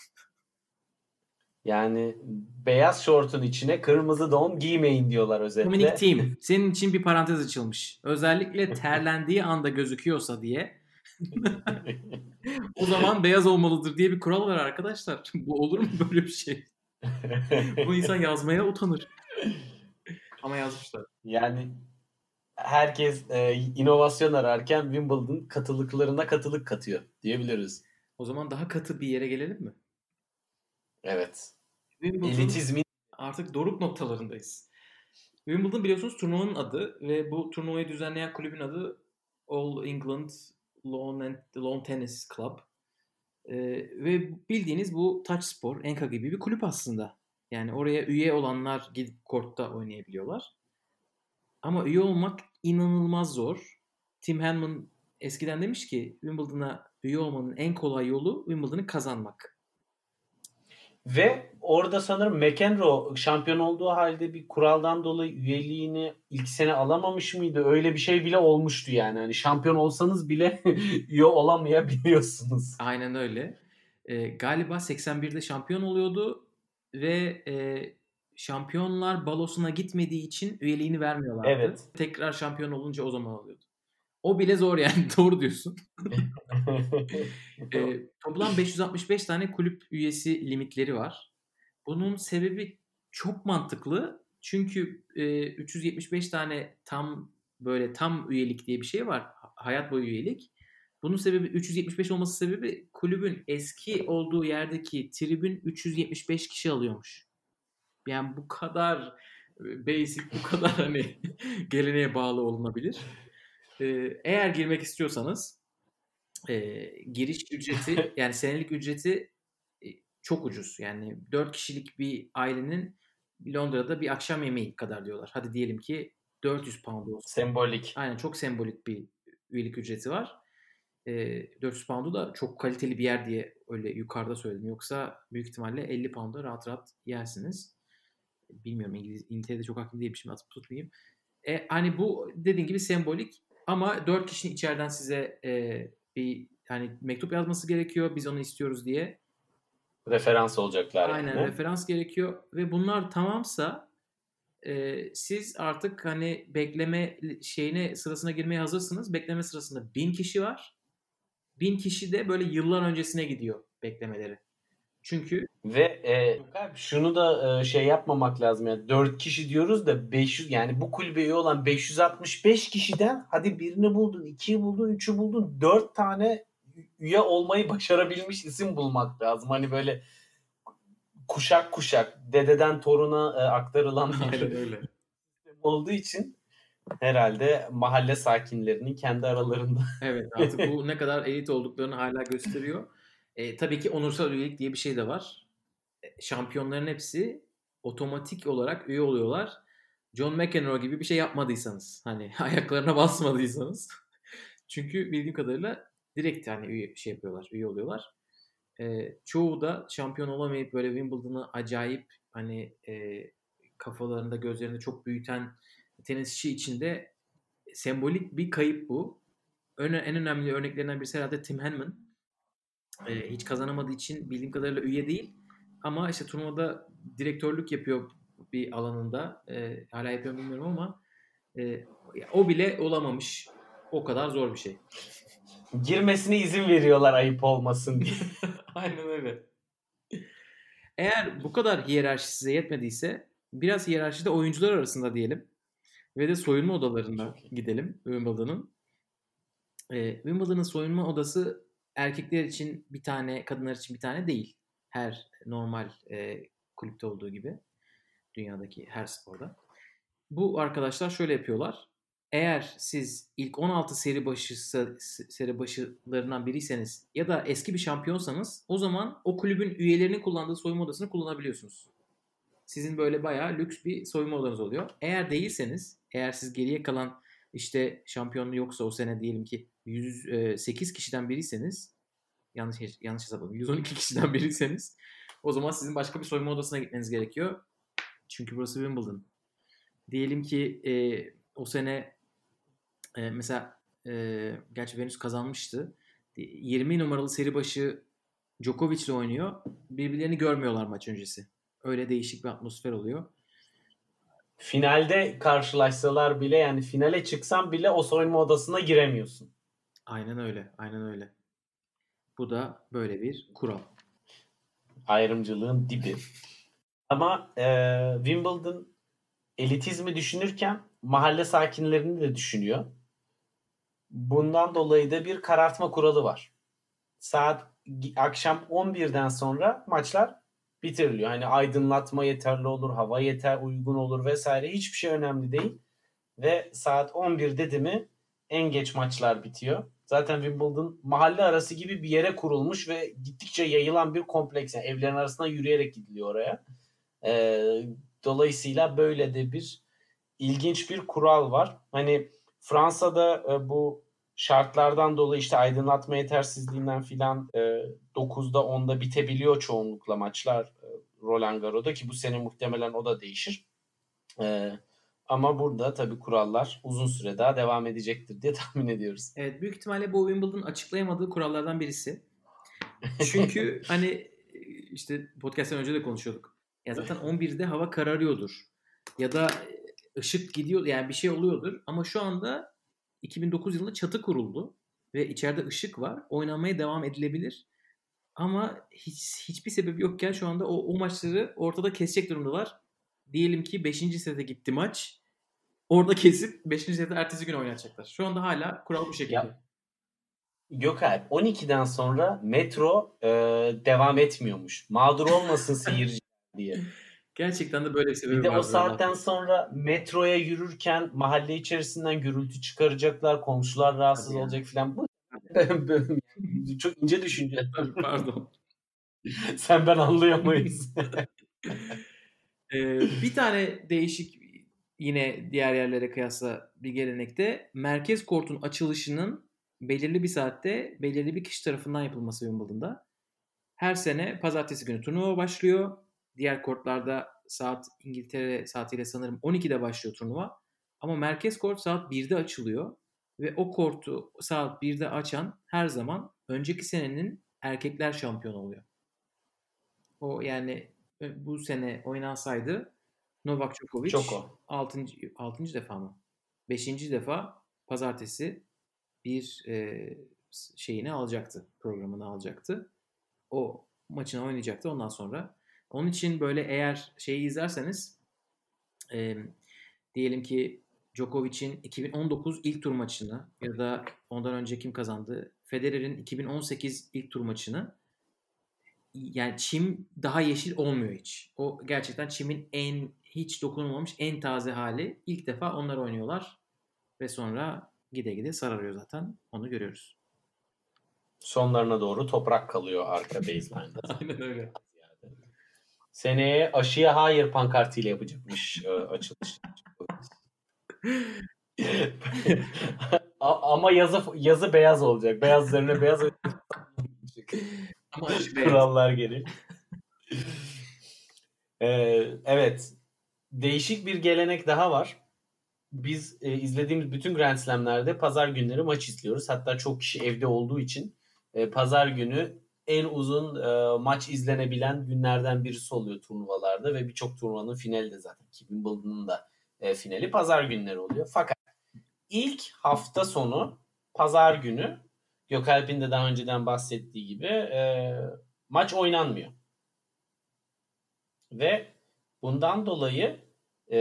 Yani beyaz şortun içine kırmızı don giymeyin diyorlar özetle. Dominic Team senin için bir parantez açılmış. Özellikle terlendiği anda gözüküyorsa diye o zaman beyaz olmalıdır diye bir kural var arkadaşlar. Bu olur mu böyle bir şey? Bu insan yazmaya utanır. Ama yazmışlar. yani herkes e, inovasyon ararken Wimbledon katılıklarına katılık katıyor diyebiliriz. O zaman daha katı bir yere gelelim mi? Evet. Wimbledon Elitizmin artık doruk noktalarındayız. Wimbledon biliyorsunuz turnuvanın adı ve bu turnuvayı düzenleyen kulübün adı All England Lawn, and, Lawn Tennis Club. Ee, ve bildiğiniz bu touch spor, Enka gibi bir kulüp aslında. Yani oraya üye olanlar gidip kortta oynayabiliyorlar. Ama üye olmak inanılmaz zor. Tim Henman eskiden demiş ki Wimbledon'a üye olmanın en kolay yolu Wimbledon'ı kazanmak. Ve orada sanırım McEnroe şampiyon olduğu halde bir kuraldan dolayı üyeliğini ilk sene alamamış mıydı? Öyle bir şey bile olmuştu yani. Hani şampiyon olsanız bile üye olamayabiliyorsunuz. Aynen öyle. Ee, galiba 81'de şampiyon oluyordu ve e, şampiyonlar balosuna gitmediği için üyeliğini vermiyorlardı. Evet. Tekrar şampiyon olunca o zaman alıyordu. O bile zor yani doğru diyorsun. Ee, toplam 565 tane kulüp üyesi limitleri var. Bunun sebebi çok mantıklı. Çünkü e, 375 tane tam böyle tam üyelik diye bir şey var. Hayat boyu üyelik. Bunun sebebi 375 olması sebebi kulübün eski olduğu yerdeki tribün 375 kişi alıyormuş. Yani bu kadar basic, bu kadar hani geleneğe bağlı olunabilir. Ee, eğer girmek istiyorsanız e, giriş ücreti yani senelik ücreti e, çok ucuz. Yani 4 kişilik bir ailenin Londra'da bir akşam yemeği kadar diyorlar. Hadi diyelim ki 400 pound olsun. Sembolik. Aynen çok sembolik bir üyelik ücreti var. E, 400 pound'u da çok kaliteli bir yer diye öyle yukarıda söyledim. Yoksa büyük ihtimalle 50 pound'a rahat rahat yersiniz. Bilmiyorum İngiliz, İngiltere'de çok hakim değilim şimdi atıp tutmayayım. E, hani bu dediğin gibi sembolik ama 4 kişinin içeriden size e, bir hani mektup yazması gerekiyor. Biz onu istiyoruz diye. Referans olacaklar. Aynen yani. referans gerekiyor ve bunlar tamamsa e, siz artık hani bekleme şeyine sırasına girmeye hazırsınız. Bekleme sırasında bin kişi var. Bin kişi de böyle yıllar öncesine gidiyor beklemeleri. Çünkü Ve e, şunu da e, şey yapmamak lazım yani 4 kişi diyoruz da 500 yani bu kulübe üye olan 565 kişiden hadi birini buldun, ikiyi buldun, üçü buldun, 4 tane üye olmayı başarabilmiş isim bulmak lazım. Hani böyle kuşak kuşak dededen toruna e, aktarılan bir olduğu için herhalde mahalle sakinlerinin kendi aralarında Evet artık bu ne kadar elit olduklarını hala gösteriyor. E, tabii ki onursal üyelik diye bir şey de var. E, şampiyonların hepsi otomatik olarak üye oluyorlar. John McEnroe gibi bir şey yapmadıysanız hani ayaklarına basmadıysanız. Çünkü bildiğim kadarıyla direkt hani üye şey yapıyorlar, üye oluyorlar. E, çoğu da şampiyon olamayıp böyle Wimbledon'ı acayip hani e, kafalarında gözlerinde çok büyüten tenisçi içinde sembolik bir kayıp bu. En önemli örneklerinden birisi herhalde Tim Henman. E, hiç kazanamadığı için bildiğim kadarıyla üye değil. Ama işte turnuvada direktörlük yapıyor bir alanında. E, hala yapıyor bilmiyorum ama e, o bile olamamış. O kadar zor bir şey. girmesine izin veriyorlar ayıp olmasın diye. Aynen öyle. Eğer bu kadar hiyerarşi size yetmediyse biraz hiyerarşi de oyuncular arasında diyelim. Ve de soyunma odalarına gidelim Wimbledon'ın. Ee, Wimbledon'ın soyunma odası erkekler için bir tane, kadınlar için bir tane değil. Her normal e, kulüpte olduğu gibi. Dünyadaki her sporda. Bu arkadaşlar şöyle yapıyorlar. Eğer siz ilk 16 seri başı seri başılarından biriyseniz ya da eski bir şampiyonsanız o zaman o kulübün üyelerinin kullandığı soyunma odasını kullanabiliyorsunuz. Sizin böyle bayağı lüks bir soyunma odanız oluyor. Eğer değilseniz, eğer siz geriye kalan işte şampiyonluğu yoksa o sene diyelim ki 108 kişiden biriyseniz yanlış yanlış hesapladım. 112 kişiden biriyseniz o zaman sizin başka bir soyunma odasına gitmeniz gerekiyor. Çünkü burası Wimbledon. Diyelim ki e, o sene e, mesela e, gerçi Venus kazanmıştı. 20 numaralı seri başı Djokovic ile oynuyor. Birbirlerini görmüyorlar maç öncesi. Öyle değişik bir atmosfer oluyor. Finalde karşılaşsalar bile yani finale çıksan bile o soyunma odasına giremiyorsun. Aynen öyle. Aynen öyle. Bu da böyle bir kural. Ayrımcılığın dibi. Ama e, Wimbledon elitizmi düşünürken mahalle sakinlerini de düşünüyor. Bundan dolayı da bir karartma kuralı var. Saat akşam 11'den sonra maçlar bitiriliyor. Hani aydınlatma yeterli olur, hava yeter, uygun olur vesaire hiçbir şey önemli değil. Ve saat 11 dedi mi en geç maçlar bitiyor. Zaten Wimbledon mahalle arası gibi bir yere kurulmuş ve gittikçe yayılan bir kompleks. Yani evlerin arasında yürüyerek gidiliyor oraya. Ee, dolayısıyla böyle de bir ilginç bir kural var. Hani Fransa'da e, bu şartlardan dolayı işte aydınlatma yetersizliğinden filan e, 9'da 10'da bitebiliyor çoğunlukla maçlar e, Roland Garros'da ki bu sene muhtemelen o da değişir. E, ama burada tabii kurallar uzun süre daha devam edecektir diye tahmin ediyoruz. Evet büyük ihtimalle bu Wimbledon açıklayamadığı kurallardan birisi. Çünkü hani işte podcast'ten önce de konuşuyorduk. Ya zaten 11'de hava kararıyordur. Ya da ışık gidiyor yani bir şey oluyordur. Ama şu anda 2009 yılında çatı kuruldu ve içeride ışık var. Oynanmaya devam edilebilir. Ama hiç hiçbir sebebi yokken şu anda o, o maçları ortada kesecek durumdalar. Diyelim ki 5. sete gitti maç. Orada kesip 5. sete ertesi gün oynayacaklar. Şu anda hala kural bu şekilde. Ya, Gökalp 12'den sonra metro e, devam etmiyormuş. Mağdur olmasın seyirci diye. Gerçekten de böyle bir sebebi Bir de var o zaten. saatten sonra metroya yürürken mahalle içerisinden gürültü çıkaracaklar, komşular rahatsız ya. olacak filan. Bu çok ince düşünce. Pardon. Sen ben anlayamayız. Ee, bir tane değişik yine diğer yerlere kıyasla bir gelenekte merkez kortun açılışının belirli bir saatte belirli bir kişi tarafından yapılması Wimbledon'da. Her sene pazartesi günü turnuva başlıyor. Diğer kortlarda saat İngiltere saatiyle sanırım 12'de başlıyor turnuva. Ama merkez kort saat 1'de açılıyor. Ve o kortu saat 1'de açan her zaman önceki senenin erkekler şampiyonu oluyor. O yani bu sene oynansaydı Novak Djokovic Çok o. 6. 6. defa mı? 5. defa pazartesi bir e, şeyini alacaktı. Programını alacaktı. O maçını oynayacaktı ondan sonra. Onun için böyle eğer şeyi izlerseniz e, diyelim ki Djokovic'in 2019 ilk tur maçını ya da ondan önce kim kazandı? Federer'in 2018 ilk tur maçını yani çim daha yeşil olmuyor hiç. O gerçekten çimin en hiç dokunulmamış en taze hali. İlk defa onlar oynuyorlar ve sonra gide gide sararıyor zaten. Onu görüyoruz. Sonlarına doğru toprak kalıyor arka baseline'da. Aynen öyle. Seneye aşıya hayır pankartıyla yapacakmış e, açılış. Ama yazı yazı beyaz olacak. Beyaz üzerine beyaz beyaz. kurallar geri. Ee, evet. Değişik bir gelenek daha var. Biz e, izlediğimiz bütün Grand Slam'lerde pazar günleri maç izliyoruz. Hatta çok kişi evde olduğu için e, pazar günü en uzun e, maç izlenebilen günlerden birisi oluyor turnuvalarda ve birçok turnuvanın finali de zaten. Wimbledon'un da e, finali pazar günleri oluyor. Fakat ilk hafta sonu pazar günü Gökalp'in de daha önceden bahsettiği gibi e, maç oynanmıyor. Ve bundan dolayı e,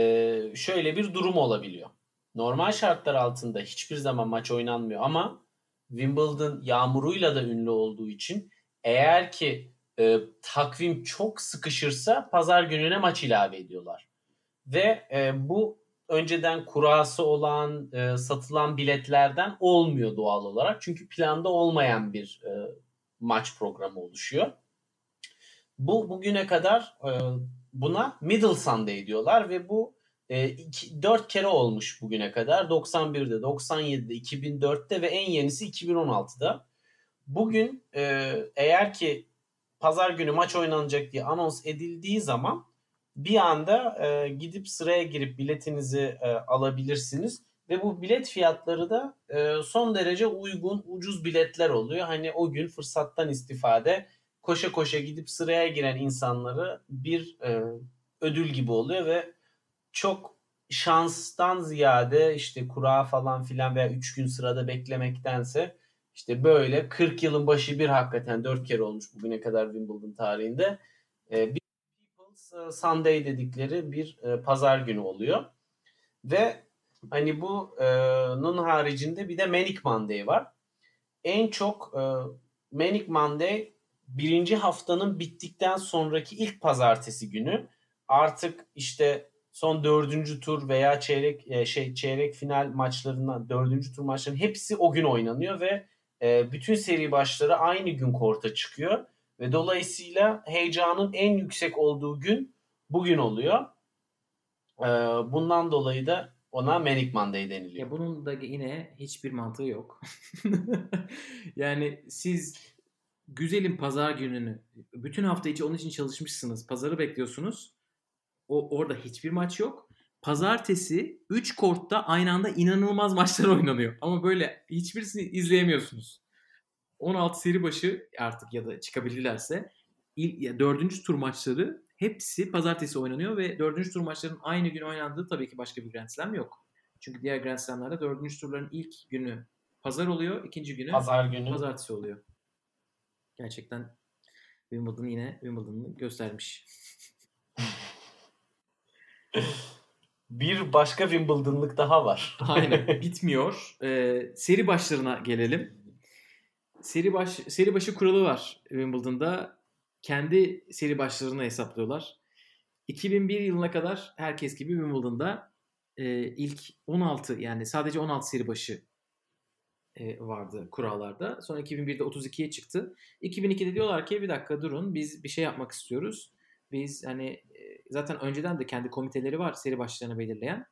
şöyle bir durum olabiliyor. Normal şartlar altında hiçbir zaman maç oynanmıyor ama Wimbledon yağmuruyla da ünlü olduğu için eğer ki e, takvim çok sıkışırsa pazar gününe maç ilave ediyorlar. Ve e, bu önceden kurası olan, e, satılan biletlerden olmuyor doğal olarak. Çünkü planda olmayan bir e, maç programı oluşuyor. Bu bugüne kadar e, buna Middle Sunday diyorlar ve bu e, iki, 4 kere olmuş bugüne kadar. 91'de, 97'de, 2004'te ve en yenisi 2016'da. Bugün e, eğer ki pazar günü maç oynanacak diye anons edildiği zaman bir anda e, gidip sıraya girip biletinizi e, alabilirsiniz. Ve bu bilet fiyatları da e, son derece uygun, ucuz biletler oluyor. Hani o gün fırsattan istifade koşa koşa gidip sıraya giren insanları bir e, ödül gibi oluyor ve çok şanstan ziyade işte kura falan filan veya 3 gün sırada beklemektense işte böyle 40 yılın başı bir hakikaten 4 kere olmuş bugüne kadar Wimbledon tarihinde e, bir Sunday dedikleri bir e, pazar günü oluyor. Ve hani bunun haricinde bir de Manic Monday var. En çok e, Manic Monday birinci haftanın bittikten sonraki ilk pazartesi günü artık işte son dördüncü tur veya çeyrek e, şey çeyrek final maçlarından dördüncü tur maçlarının hepsi o gün oynanıyor ve e, bütün seri başları aynı gün korta çıkıyor ve dolayısıyla heyecanın en yüksek olduğu gün bugün oluyor. E, bundan dolayı da ona Manic Monday deniliyor. Ya bunun da yine hiçbir mantığı yok. yani siz güzelim pazar gününü bütün hafta içi onun için çalışmışsınız. Pazarı bekliyorsunuz. O orada hiçbir maç yok. Pazartesi 3 kortta aynı anda inanılmaz maçlar oynanıyor. Ama böyle hiçbirisini izleyemiyorsunuz. 16 seri başı artık ya da çıkabilirlerse il, ya, 4. tur maçları hepsi pazartesi oynanıyor ve 4. tur maçlarının aynı gün oynandığı tabii ki başka bir Grand Slam yok. Çünkü diğer Grand Slam'larda 4. turların ilk günü pazar oluyor, ikinci günü Pazar günü. pazartesi oluyor. Gerçekten Wimbledon yine Wimbledon'ı göstermiş. Bir başka Wimbledon'lık daha var. Aynen bitmiyor. Ee, seri başlarına gelelim. Seri baş seri başı kuralı var Wimbledon'da. Kendi seri başlarını hesaplıyorlar. 2001 yılına kadar herkes gibi Wimbledon'da e, ilk 16 yani sadece 16 seri başı e, vardı kurallarda. Sonra 2001'de 32'ye çıktı. 2002'de diyorlar ki bir dakika durun biz bir şey yapmak istiyoruz. Biz hani e, zaten önceden de kendi komiteleri var seri başlarını belirleyen.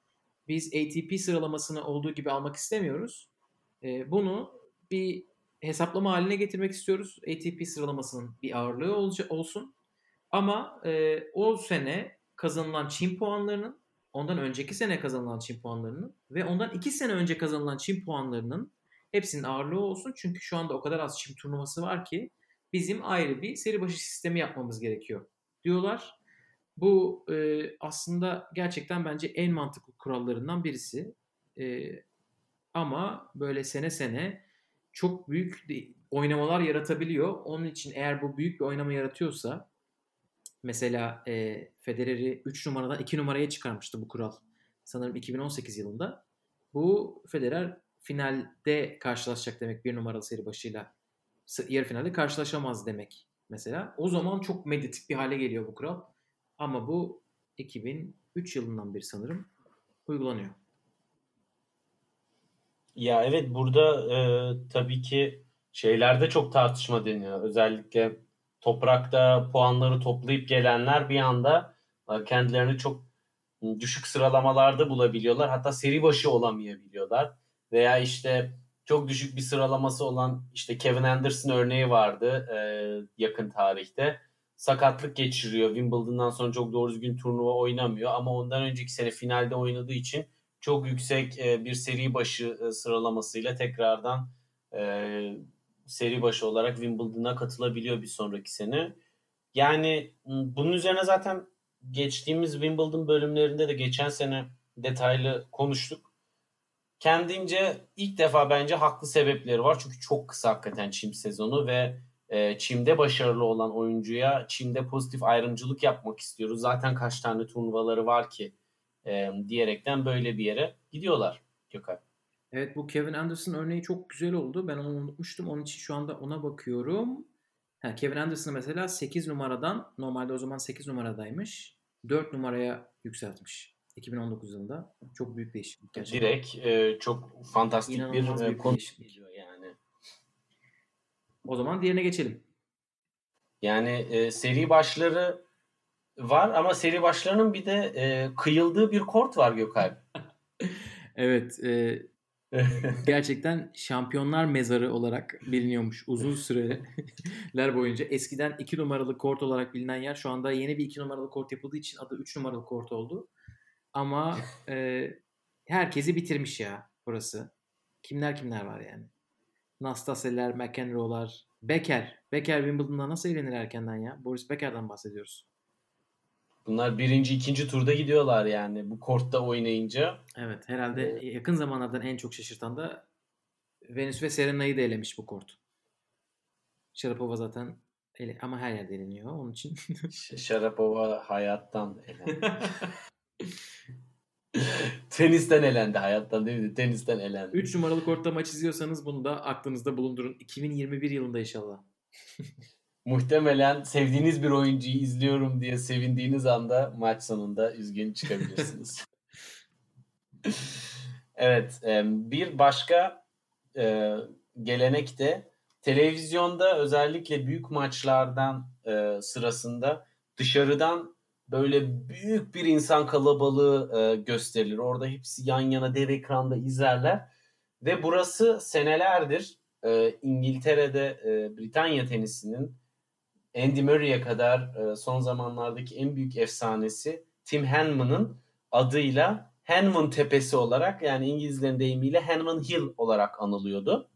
Biz ATP sıralamasını olduğu gibi almak istemiyoruz. E, bunu bir hesaplama haline getirmek istiyoruz. ATP sıralamasının bir ağırlığı olsun. Ama e, o sene kazanılan çim puanlarının, ondan önceki sene kazanılan çim puanlarının ve ondan iki sene önce kazanılan çim puanlarının hepsinin ağırlığı olsun. Çünkü şu anda o kadar az çim turnuvası var ki bizim ayrı bir seri başı sistemi yapmamız gerekiyor diyorlar. Bu e, aslında gerçekten bence en mantıklı kurallarından birisi. E, ama böyle sene sene çok büyük oynamalar yaratabiliyor. Onun için eğer bu büyük bir oynama yaratıyorsa mesela e, Federer'i 3 numaradan 2 numaraya çıkarmıştı bu kural. Sanırım 2018 yılında. Bu Federer finalde karşılaşacak demek bir numaralı seri başıyla. Yarı finalde karşılaşamaz demek mesela. O zaman çok medyatik bir hale geliyor bu kural. Ama bu 2003 yılından beri sanırım uygulanıyor. Ya evet burada e, tabii ki şeylerde çok tartışma deniyor. Özellikle toprakta puanları toplayıp gelenler bir anda e, kendilerini çok düşük sıralamalarda bulabiliyorlar. Hatta seri başı olamayabiliyorlar. Veya işte çok düşük bir sıralaması olan işte Kevin Anderson örneği vardı e, yakın tarihte. Sakatlık geçiriyor. Wimbledon'dan sonra çok doğru düzgün turnuva oynamıyor ama ondan önceki sene finalde oynadığı için çok yüksek e, bir seri başı e, sıralamasıyla tekrardan e, seri başı olarak Wimbledon'a katılabiliyor bir sonraki sene. Yani bunun üzerine zaten geçtiğimiz Wimbledon bölümlerinde de geçen sene detaylı konuştuk. Kendince ilk defa bence haklı sebepleri var. Çünkü çok kısa hakikaten çim sezonu ve e, çimde başarılı olan oyuncuya çimde pozitif ayrımcılık yapmak istiyoruz. Zaten kaç tane turnuvaları var ki e, diyerekten böyle bir yere gidiyorlar Gökhan. Evet bu Kevin Anderson örneği çok güzel oldu. Ben onu unutmuştum. Onun için şu anda ona bakıyorum. Ha, Kevin Anderson mesela 8 numaradan normalde o zaman 8 numaradaymış. 4 numaraya yükseltmiş. 2019 yılında. Çok büyük değişiklik gerçekten. Direkt e, çok fantastik İnanılmaz bir, bir konu geliyor yani. O zaman diğerine geçelim. Yani e, seri başları var ama seri başlarının bir de e, kıyıldığı bir kort var Gökalp. evet. E, gerçekten şampiyonlar mezarı olarak biliniyormuş uzun süreler boyunca. Eskiden 2 numaralı kort olarak bilinen yer şu anda yeni bir 2 numaralı kort yapıldığı için adı 3 numaralı kort oldu. Ama e, herkesi bitirmiş ya burası. Kimler kimler var yani. Nastaseler, McEnroe'lar, Becker. Becker Wimbledon'da nasıl eğlenir erkenden ya? Boris Becker'dan bahsediyoruz. Bunlar birinci, ikinci turda gidiyorlar yani bu kortta oynayınca. Evet herhalde ee, yakın zamanlardan en çok şaşırtan da Venüs ve Serena'yı da elemiş bu kort. Sharapova zaten ele, ama her yerde eleniyor onun için. Sharapova hayattan elendi. Tenisten elendi hayattan değil mi? Tenisten elendi. 3 numaralı kortta maç izliyorsanız bunu da aklınızda bulundurun. 2021 yılında inşallah. Muhtemelen sevdiğiniz bir oyuncuyu izliyorum diye sevindiğiniz anda maç sonunda üzgün çıkabilirsiniz. evet, bir başka e, gelenek de televizyonda özellikle büyük maçlardan e, sırasında dışarıdan böyle büyük bir insan kalabalığı e, gösterilir. Orada hepsi yan yana dev ekranda izlerler. Ve burası senelerdir İngiltere'de Britanya tenisinin Andy Murray'e kadar e, son zamanlardaki en büyük efsanesi Tim Henman'ın adıyla Henman Tepesi olarak yani İngilizlerin deyimiyle Henman Hill olarak anılıyordu.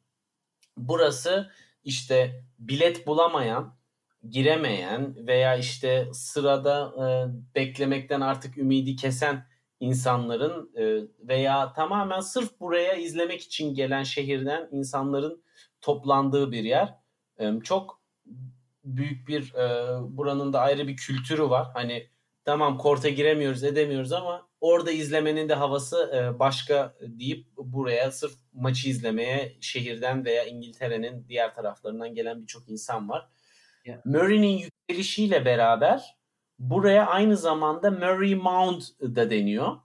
Burası işte bilet bulamayan giremeyen veya işte sırada e, beklemekten artık ümidi kesen insanların e, veya tamamen sırf buraya izlemek için gelen şehirden insanların toplandığı bir yer. Çok büyük bir e, buranın da ayrı bir kültürü var. Hani tamam korta giremiyoruz edemiyoruz ama orada izlemenin de havası e, başka deyip buraya sırf maçı izlemeye şehirden veya İngiltere'nin diğer taraflarından gelen birçok insan var. Yeah. Murray'nin yükselişiyle beraber buraya aynı zamanda Murray Mound da deniyor.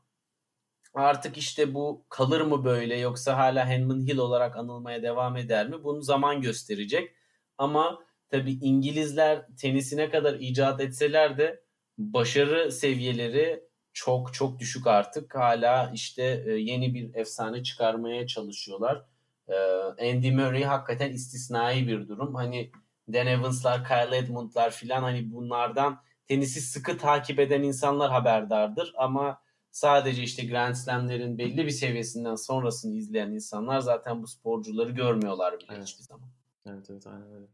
Artık işte bu kalır mı böyle yoksa hala Henman Hill olarak anılmaya devam eder mi? Bunu zaman gösterecek. Ama tabii İngilizler tenisine kadar icat etseler de başarı seviyeleri çok çok düşük artık. Hala işte e, yeni bir efsane çıkarmaya çalışıyorlar. E, Andy Murray hakikaten istisnai bir durum. Hani Dan Evans'lar, Kyle Edmund'lar filan hani bunlardan tenisi sıkı takip eden insanlar haberdardır ama sadece işte Grand Slam'lerin belli bir seviyesinden sonrasını izleyen insanlar zaten bu sporcuları görmüyorlar bile Evet. hiçbir zaman. Evet evet aynen öyle.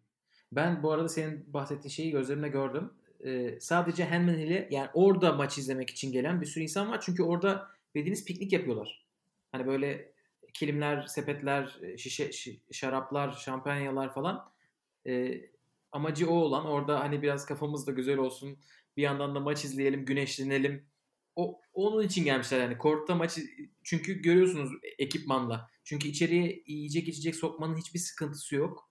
Ben bu arada senin bahsettiğin şeyi gözlerimle gördüm. Ee, sadece Henman Hill'e yani orada maç izlemek için gelen bir sürü insan var. Çünkü orada bildiğiniz piknik yapıyorlar. Hani böyle kilimler, sepetler, şişe, şi- şaraplar, şampanyalar falan. Ee, amacı o olan orada hani biraz kafamız da güzel olsun. Bir yandan da maç izleyelim, güneşlenelim. O onun için gelmişler yani. Kortta maçı çünkü görüyorsunuz ekipmanla. Çünkü içeriye yiyecek içecek sokmanın hiçbir sıkıntısı yok.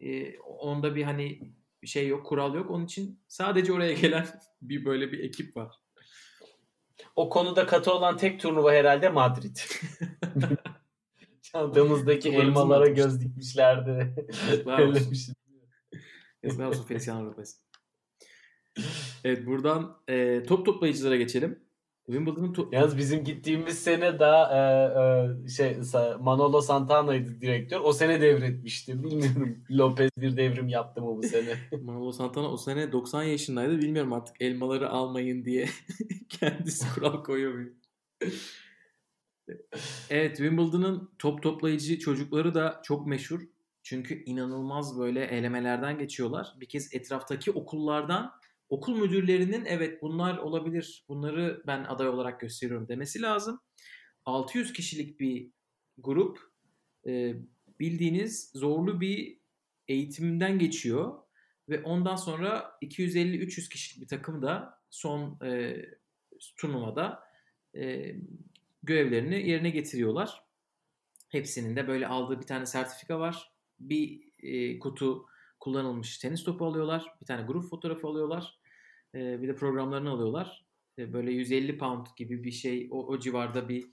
Ee, onda bir hani şey yok, kural yok. Onun için sadece oraya gelen bir böyle bir ekip var. O konuda katı olan tek turnuva herhalde Madrid. Çantamızdaki elmalara göz dikmişlerdi. Öyle bir şey. Yazıklar olsun Feliciano Lopez. Evet buradan e, top toplayıcılara geçelim. Wimbledon'ın top... Yalnız bizim gittiğimiz sene daha e, e, şey Manolo Santana'ydı direktör. O sene devretmişti. Bilmiyorum Lopez bir devrim yaptı mı bu sene. Manolo Santana o sene 90 yaşındaydı. Bilmiyorum artık elmaları almayın diye kendisi kural koyuyor evet Wimbledon'ın top toplayıcı çocukları da çok meşhur. Çünkü inanılmaz böyle elemelerden geçiyorlar. Bir kez etraftaki okullardan okul müdürlerinin evet bunlar olabilir. Bunları ben aday olarak gösteriyorum demesi lazım. 600 kişilik bir grup e, bildiğiniz zorlu bir eğitimden geçiyor ve ondan sonra 250-300 kişilik bir takım da son e, turnuvada e, görevlerini yerine getiriyorlar. Hepsinin de böyle aldığı bir tane sertifika var. Bir e, kutu kullanılmış tenis topu alıyorlar. Bir tane grup fotoğrafı alıyorlar. E, bir de programlarını alıyorlar. E, böyle 150 pound gibi bir şey o, o civarda bir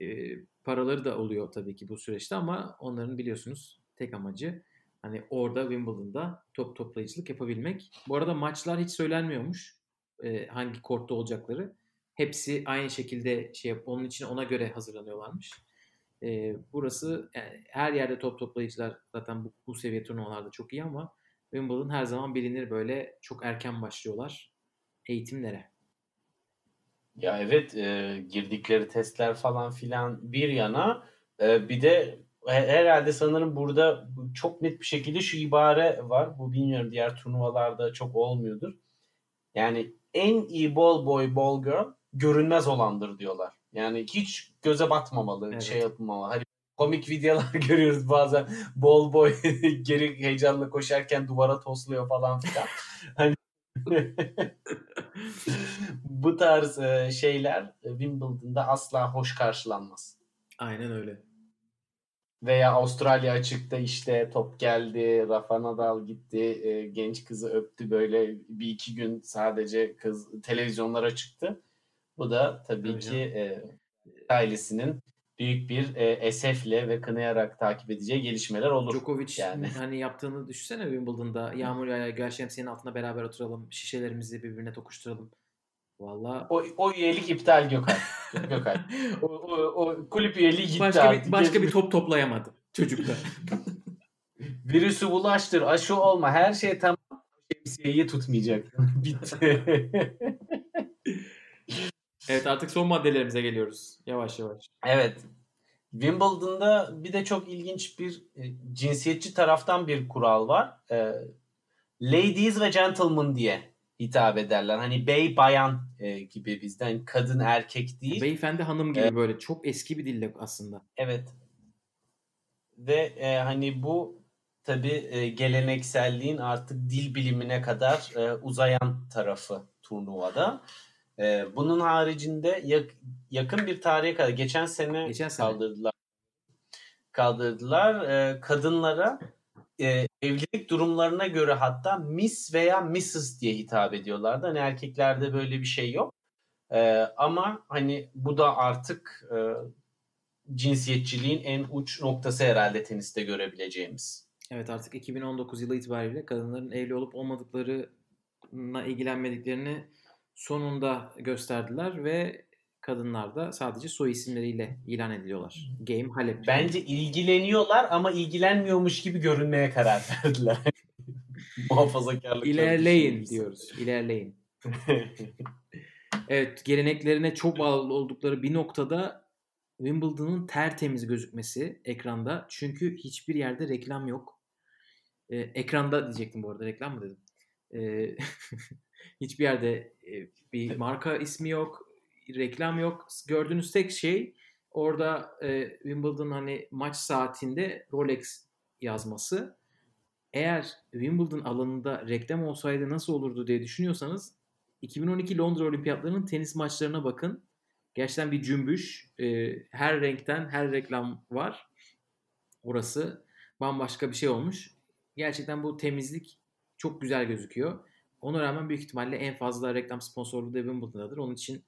e, paraları da oluyor tabii ki bu süreçte ama onların biliyorsunuz tek amacı hani orada Wimbledon'da top toplayıcılık yapabilmek. Bu arada maçlar hiç söylenmiyormuş. E, hangi kortta olacakları. Hepsi aynı şekilde şey onun için ona göre hazırlanıyorlarmış. E, burası yani her yerde top toplayıcılar zaten bu, bu seviye turnuvalarda çok iyi ama Wimbledon her zaman bilinir böyle çok erken başlıyorlar eğitimlere. Ya evet e, girdikleri testler falan filan bir yana e, bir de he- herhalde sanırım burada bu- çok net bir şekilde şu ibare var. Bu bilmiyorum diğer turnuvalarda çok olmuyordur. Yani en iyi ball boy ball girl görünmez olandır diyorlar. Yani hiç göze batmamalı, Evet. şey yapmamalı. Hani komik videolar görüyoruz bazen ball boy geri heyecanla koşarken duvara tosluyor falan filan. Hani bu tarz e, şeyler e, Wimbledon'da asla hoş karşılanmaz. Aynen öyle. Veya Avustralya açıkta işte top geldi, Rafa Nadal gitti, e, genç kızı öptü böyle bir iki gün sadece kız televizyonlara çıktı. Bu da tabii Tabii ki e, ailesinin büyük bir e, esefle ve kınayarak takip edeceği gelişmeler olur. Djokovic yani. hani yaptığını düşünsene Wimbledon'da. Yağmur yağar gel şemsiyenin altına beraber oturalım. Şişelerimizi birbirine tokuşturalım. Valla O, o üyelik iptal Gökhan. Gökhan. O, o, o kulüp üyeliği gitti başka artık. bir, başka bir top toplayamadı çocukta. Virüsü bulaştır, aşı olma, her şey tamam. Şemsiyeyi tutmayacak. Bitti. Evet artık son maddelerimize geliyoruz. Yavaş yavaş. evet. Wimbledon'da bir de çok ilginç bir e, cinsiyetçi taraftan bir kural var. E, ladies ve gentlemen diye hitap ederler. Hani bey bayan e, gibi bizden kadın erkek değil. Beyefendi hanım gibi Evet. böyle çok eski bir dille aslında. Evet. Ve e, hani bu tabi gelenekselliğin artık dil bilimine kadar e, uzayan tarafı turnuvada. Ee, bunun haricinde yak- yakın bir tarihe kadar geçen sene, Geçen sene. kaldırdılar. Kaldırdılar. Ee, kadınlara e, evlilik durumlarına göre hatta Miss veya Mrs diye hitap ediyorlardı. Hani erkeklerde böyle bir şey yok. Ee, ama hani bu da artık e, cinsiyetçiliğin en uç noktası herhalde teniste görebileceğimiz. Evet artık 2019 yılı itibariyle kadınların evli olup olmadıklarına ilgilenmediklerini sonunda gösterdiler ve kadınlar da sadece soy isimleriyle ilan ediliyorlar. Game Halep. Bence ilgileniyorlar ama ilgilenmiyormuş gibi görünmeye karar verdiler. Muhafazakarlık. İlerleyin diyoruz. İlerleyin. Evet geleneklerine çok bağlı oldukları bir noktada Wimbledon'ın tertemiz gözükmesi ekranda. Çünkü hiçbir yerde reklam yok. Ee, ekranda diyecektim bu arada reklam mı dedim. Ee, hiçbir yerde e, bir marka ismi yok. Reklam yok. Gördüğünüz tek şey orada e, Wimbledon hani maç saatinde Rolex yazması. Eğer Wimbledon alanında reklam olsaydı nasıl olurdu diye düşünüyorsanız 2012 Londra Olimpiyatlarının tenis maçlarına bakın. Gerçekten bir cümbüş. Ee, her renkten her reklam var. Orası bambaşka bir şey olmuş. Gerçekten bu temizlik çok güzel gözüküyor. Ona rağmen büyük ihtimalle en fazla reklam sponsorluğu da Wimbledon'dadır. Onun için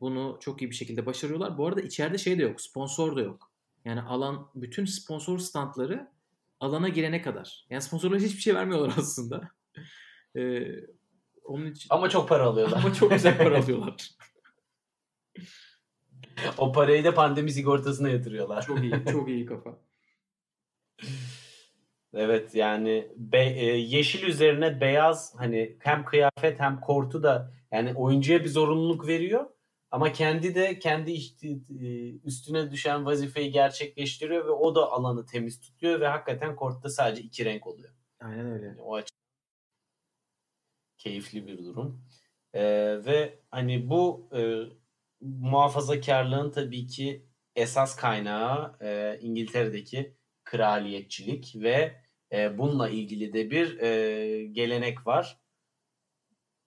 bunu çok iyi bir şekilde başarıyorlar. Bu arada içeride şey de yok. Sponsor da yok. Yani alan bütün sponsor standları alana girene kadar. Yani sponsorlar hiçbir şey vermiyorlar aslında. Ee, onun için Ama çok para alıyorlar. ama çok güzel para alıyorlar. o parayı da pandemi sigortasına yatırıyorlar. Çok iyi, çok iyi kafa. Evet yani be- e, yeşil üzerine beyaz hani hem kıyafet hem kortu da yani oyuncuya bir zorunluluk veriyor ama kendi de kendi işte, e, üstüne düşen vazifeyi gerçekleştiriyor ve o da alanı temiz tutuyor ve hakikaten kortta sadece iki renk oluyor. Aynen öyle. Yani o açıdan keyifli bir durum. Ee, ve hani bu e, muhafazakarlığın tabii ki esas kaynağı e, İngiltere'deki kraliyetçilik ve e, bununla ilgili de bir e, gelenek var.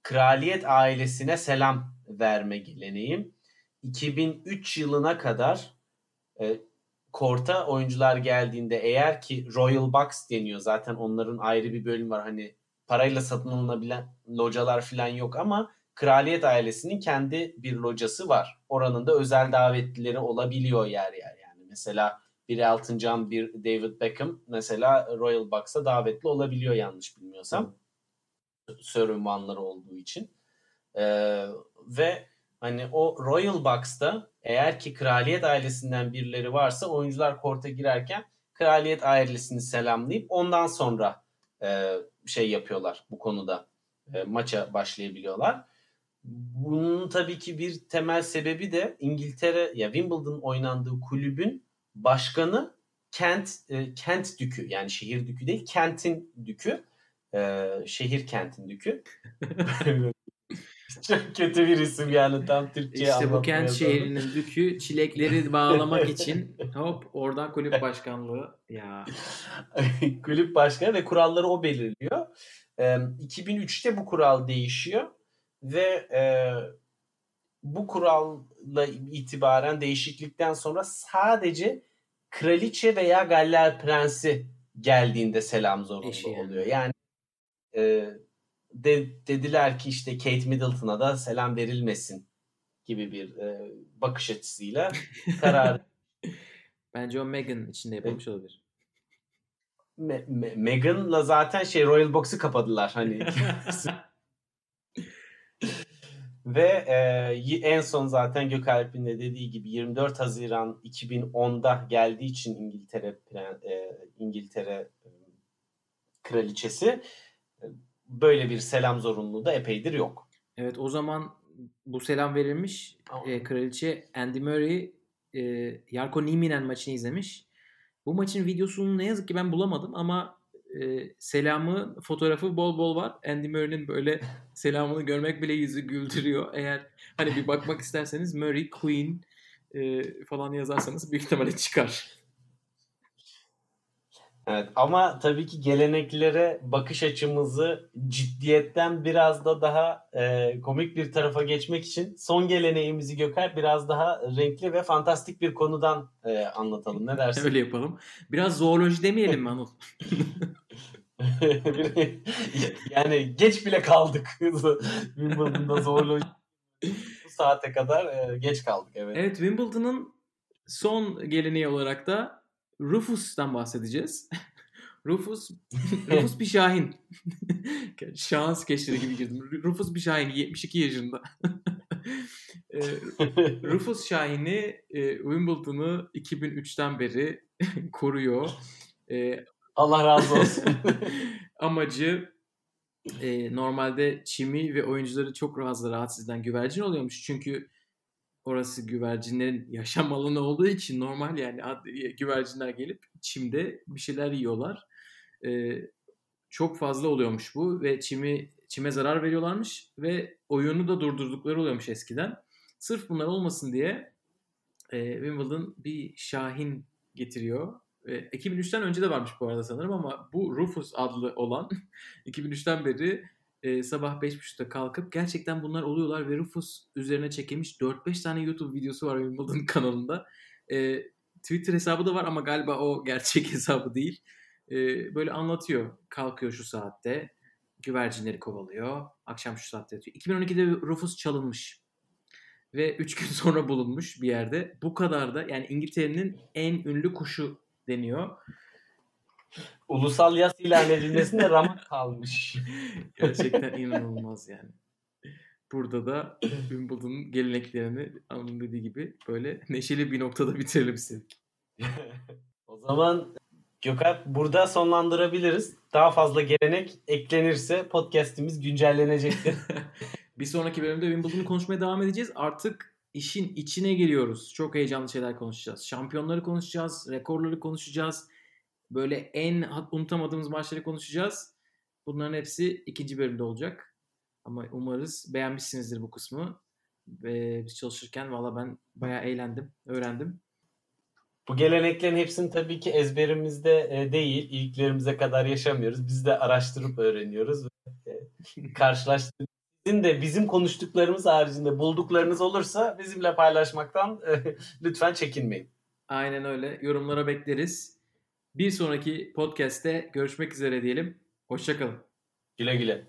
Kraliyet ailesine selam verme geleneği. 2003 yılına kadar e, korta oyuncular geldiğinde eğer ki Royal Box deniyor zaten onların ayrı bir bölüm var hani parayla satın alınabilen localar falan yok ama kraliyet ailesinin kendi bir locası var. Oranın da özel davetlileri olabiliyor yer yer yani. Mesela bir Elton John, bir David Beckham mesela Royal Box'a davetli olabiliyor yanlış bilmiyorsam. Serümanları olduğu için. Ee, ve hani o Royal Box'ta eğer ki kraliyet ailesinden birileri varsa oyuncular korta girerken kraliyet ailesini selamlayıp ondan sonra e, şey yapıyorlar bu konuda e, maça başlayabiliyorlar. Bunun tabii ki bir temel sebebi de İngiltere ya Wimbledon oynandığı kulübün başkanı Kent e, Kent dükü yani şehir dükü değil kentin dükü e, şehir kentin dükü. Çok kötü bir isim yani tam Türkçe'ye İşte bu kent şehrinin dükü çilekleri bağlamak için hop oradan kulüp başkanlığı ya kulüp başkanı ve kuralları o belirliyor. Ee, 2003'te bu kural değişiyor ve e, bu kuralla itibaren değişiklikten sonra sadece kraliçe veya Galler prensi geldiğinde selam zorunlu Eşi oluyor. Yani e, de, dediler ki işte Kate Middleton'a da selam verilmesin gibi bir e, bakış açısıyla karar bence o Meghan içinde yapılmış olabilir. Me- Me- Meghan'la zaten şey Royal Box'u kapadılar hani. Ve e, en son zaten Gökalp'in de dediği gibi 24 Haziran 2010'da geldiği için İngiltere e, İngiltere e, kraliçesi e, böyle bir selam zorunluluğu da epeydir yok. Evet o zaman bu selam verilmiş. E, kraliçe Andy Murray e, Yarko Nieminen maçını izlemiş. Bu maçın videosunu ne yazık ki ben bulamadım ama e, selamı fotoğrafı bol bol var. Andy Murray'nin böyle selamını görmek bile yüzü güldürüyor. Eğer hani bir bakmak isterseniz Murray Queen e, falan yazarsanız büyük ihtimalle çıkar. Evet ama tabii ki geleneklere bakış açımızı ciddiyetten biraz da daha e, komik bir tarafa geçmek için son geleneğimizi Göker biraz daha renkli ve fantastik bir konudan e, anlatalım. Ne dersin? Öyle yapalım. Biraz zooloji demeyelim mi Anıl? yani geç bile kaldık. Wimbledon'da zooloji bu saate kadar e, geç kaldık evet. Evet Wimbledon'ın son geleneği olarak da Rufus'tan bahsedeceğiz. Rufus Rufus bir şahin. Şahan skeçleri gibi girdim. Rufus bir şahin 72 yaşında. e, Rufus Şahin'i e, Wimbledon'ı 2003'ten beri koruyor. E, Allah razı olsun. amacı e, normalde çimi ve oyuncuları çok fazla rahatsız eden güvercin oluyormuş. Çünkü orası güvercinlerin yaşam alanı olduğu için normal yani güvercinler gelip çimde bir şeyler yiyorlar. E, çok fazla oluyormuş bu ve çimi çime zarar veriyorlarmış ve oyunu da durdurdukları oluyormuş eskiden. Sırf bunlar olmasın diye e, Wimbledon bir şahin getiriyor. E, 2003'ten önce de varmış bu arada sanırım ama bu Rufus adlı olan 2003'ten beri e, sabah 5.30'da kalkıp gerçekten bunlar oluyorlar ve Rufus üzerine çekilmiş 4-5 tane YouTube videosu var Wimbledon kanalında. E, Twitter hesabı da var ama galiba o gerçek hesabı değil. E, böyle anlatıyor. Kalkıyor şu saatte. Güvercinleri kovalıyor. Akşam şu saatte yatıyor. 2012'de Rufus çalınmış. Ve 3 gün sonra bulunmuş bir yerde. Bu kadar da yani İngiltere'nin en ünlü kuşu deniyor. Ulusal yas ilan edilmesine ramak kalmış. Gerçekten inanılmaz yani. Burada da Wimbledon'un geleneklerini Anıl'ın dediği gibi böyle neşeli bir noktada bitirelim istedik. o zaman Gökhan burada sonlandırabiliriz. Daha fazla gelenek eklenirse podcast'imiz güncellenecektir. bir sonraki bölümde Wimbledon'u konuşmaya devam edeceğiz. Artık işin içine giriyoruz. Çok heyecanlı şeyler konuşacağız. Şampiyonları konuşacağız, rekorları konuşacağız. Böyle en unutamadığımız maçları konuşacağız. Bunların hepsi ikinci bölümde olacak. Ama umarız beğenmişsinizdir bu kısmı. Ve biz çalışırken valla ben bayağı eğlendim, öğrendim. Bu geleneklerin hepsini tabii ki ezberimizde e, değil. İlklerimize kadar yaşamıyoruz. Biz de araştırıp öğreniyoruz. E, karşılaştırdık. Sizin de bizim konuştuklarımız haricinde bulduklarınız olursa bizimle paylaşmaktan e, lütfen çekinmeyin. Aynen öyle. Yorumlara bekleriz. Bir sonraki podcast'te görüşmek üzere diyelim. Hoşçakalın. Güle güle.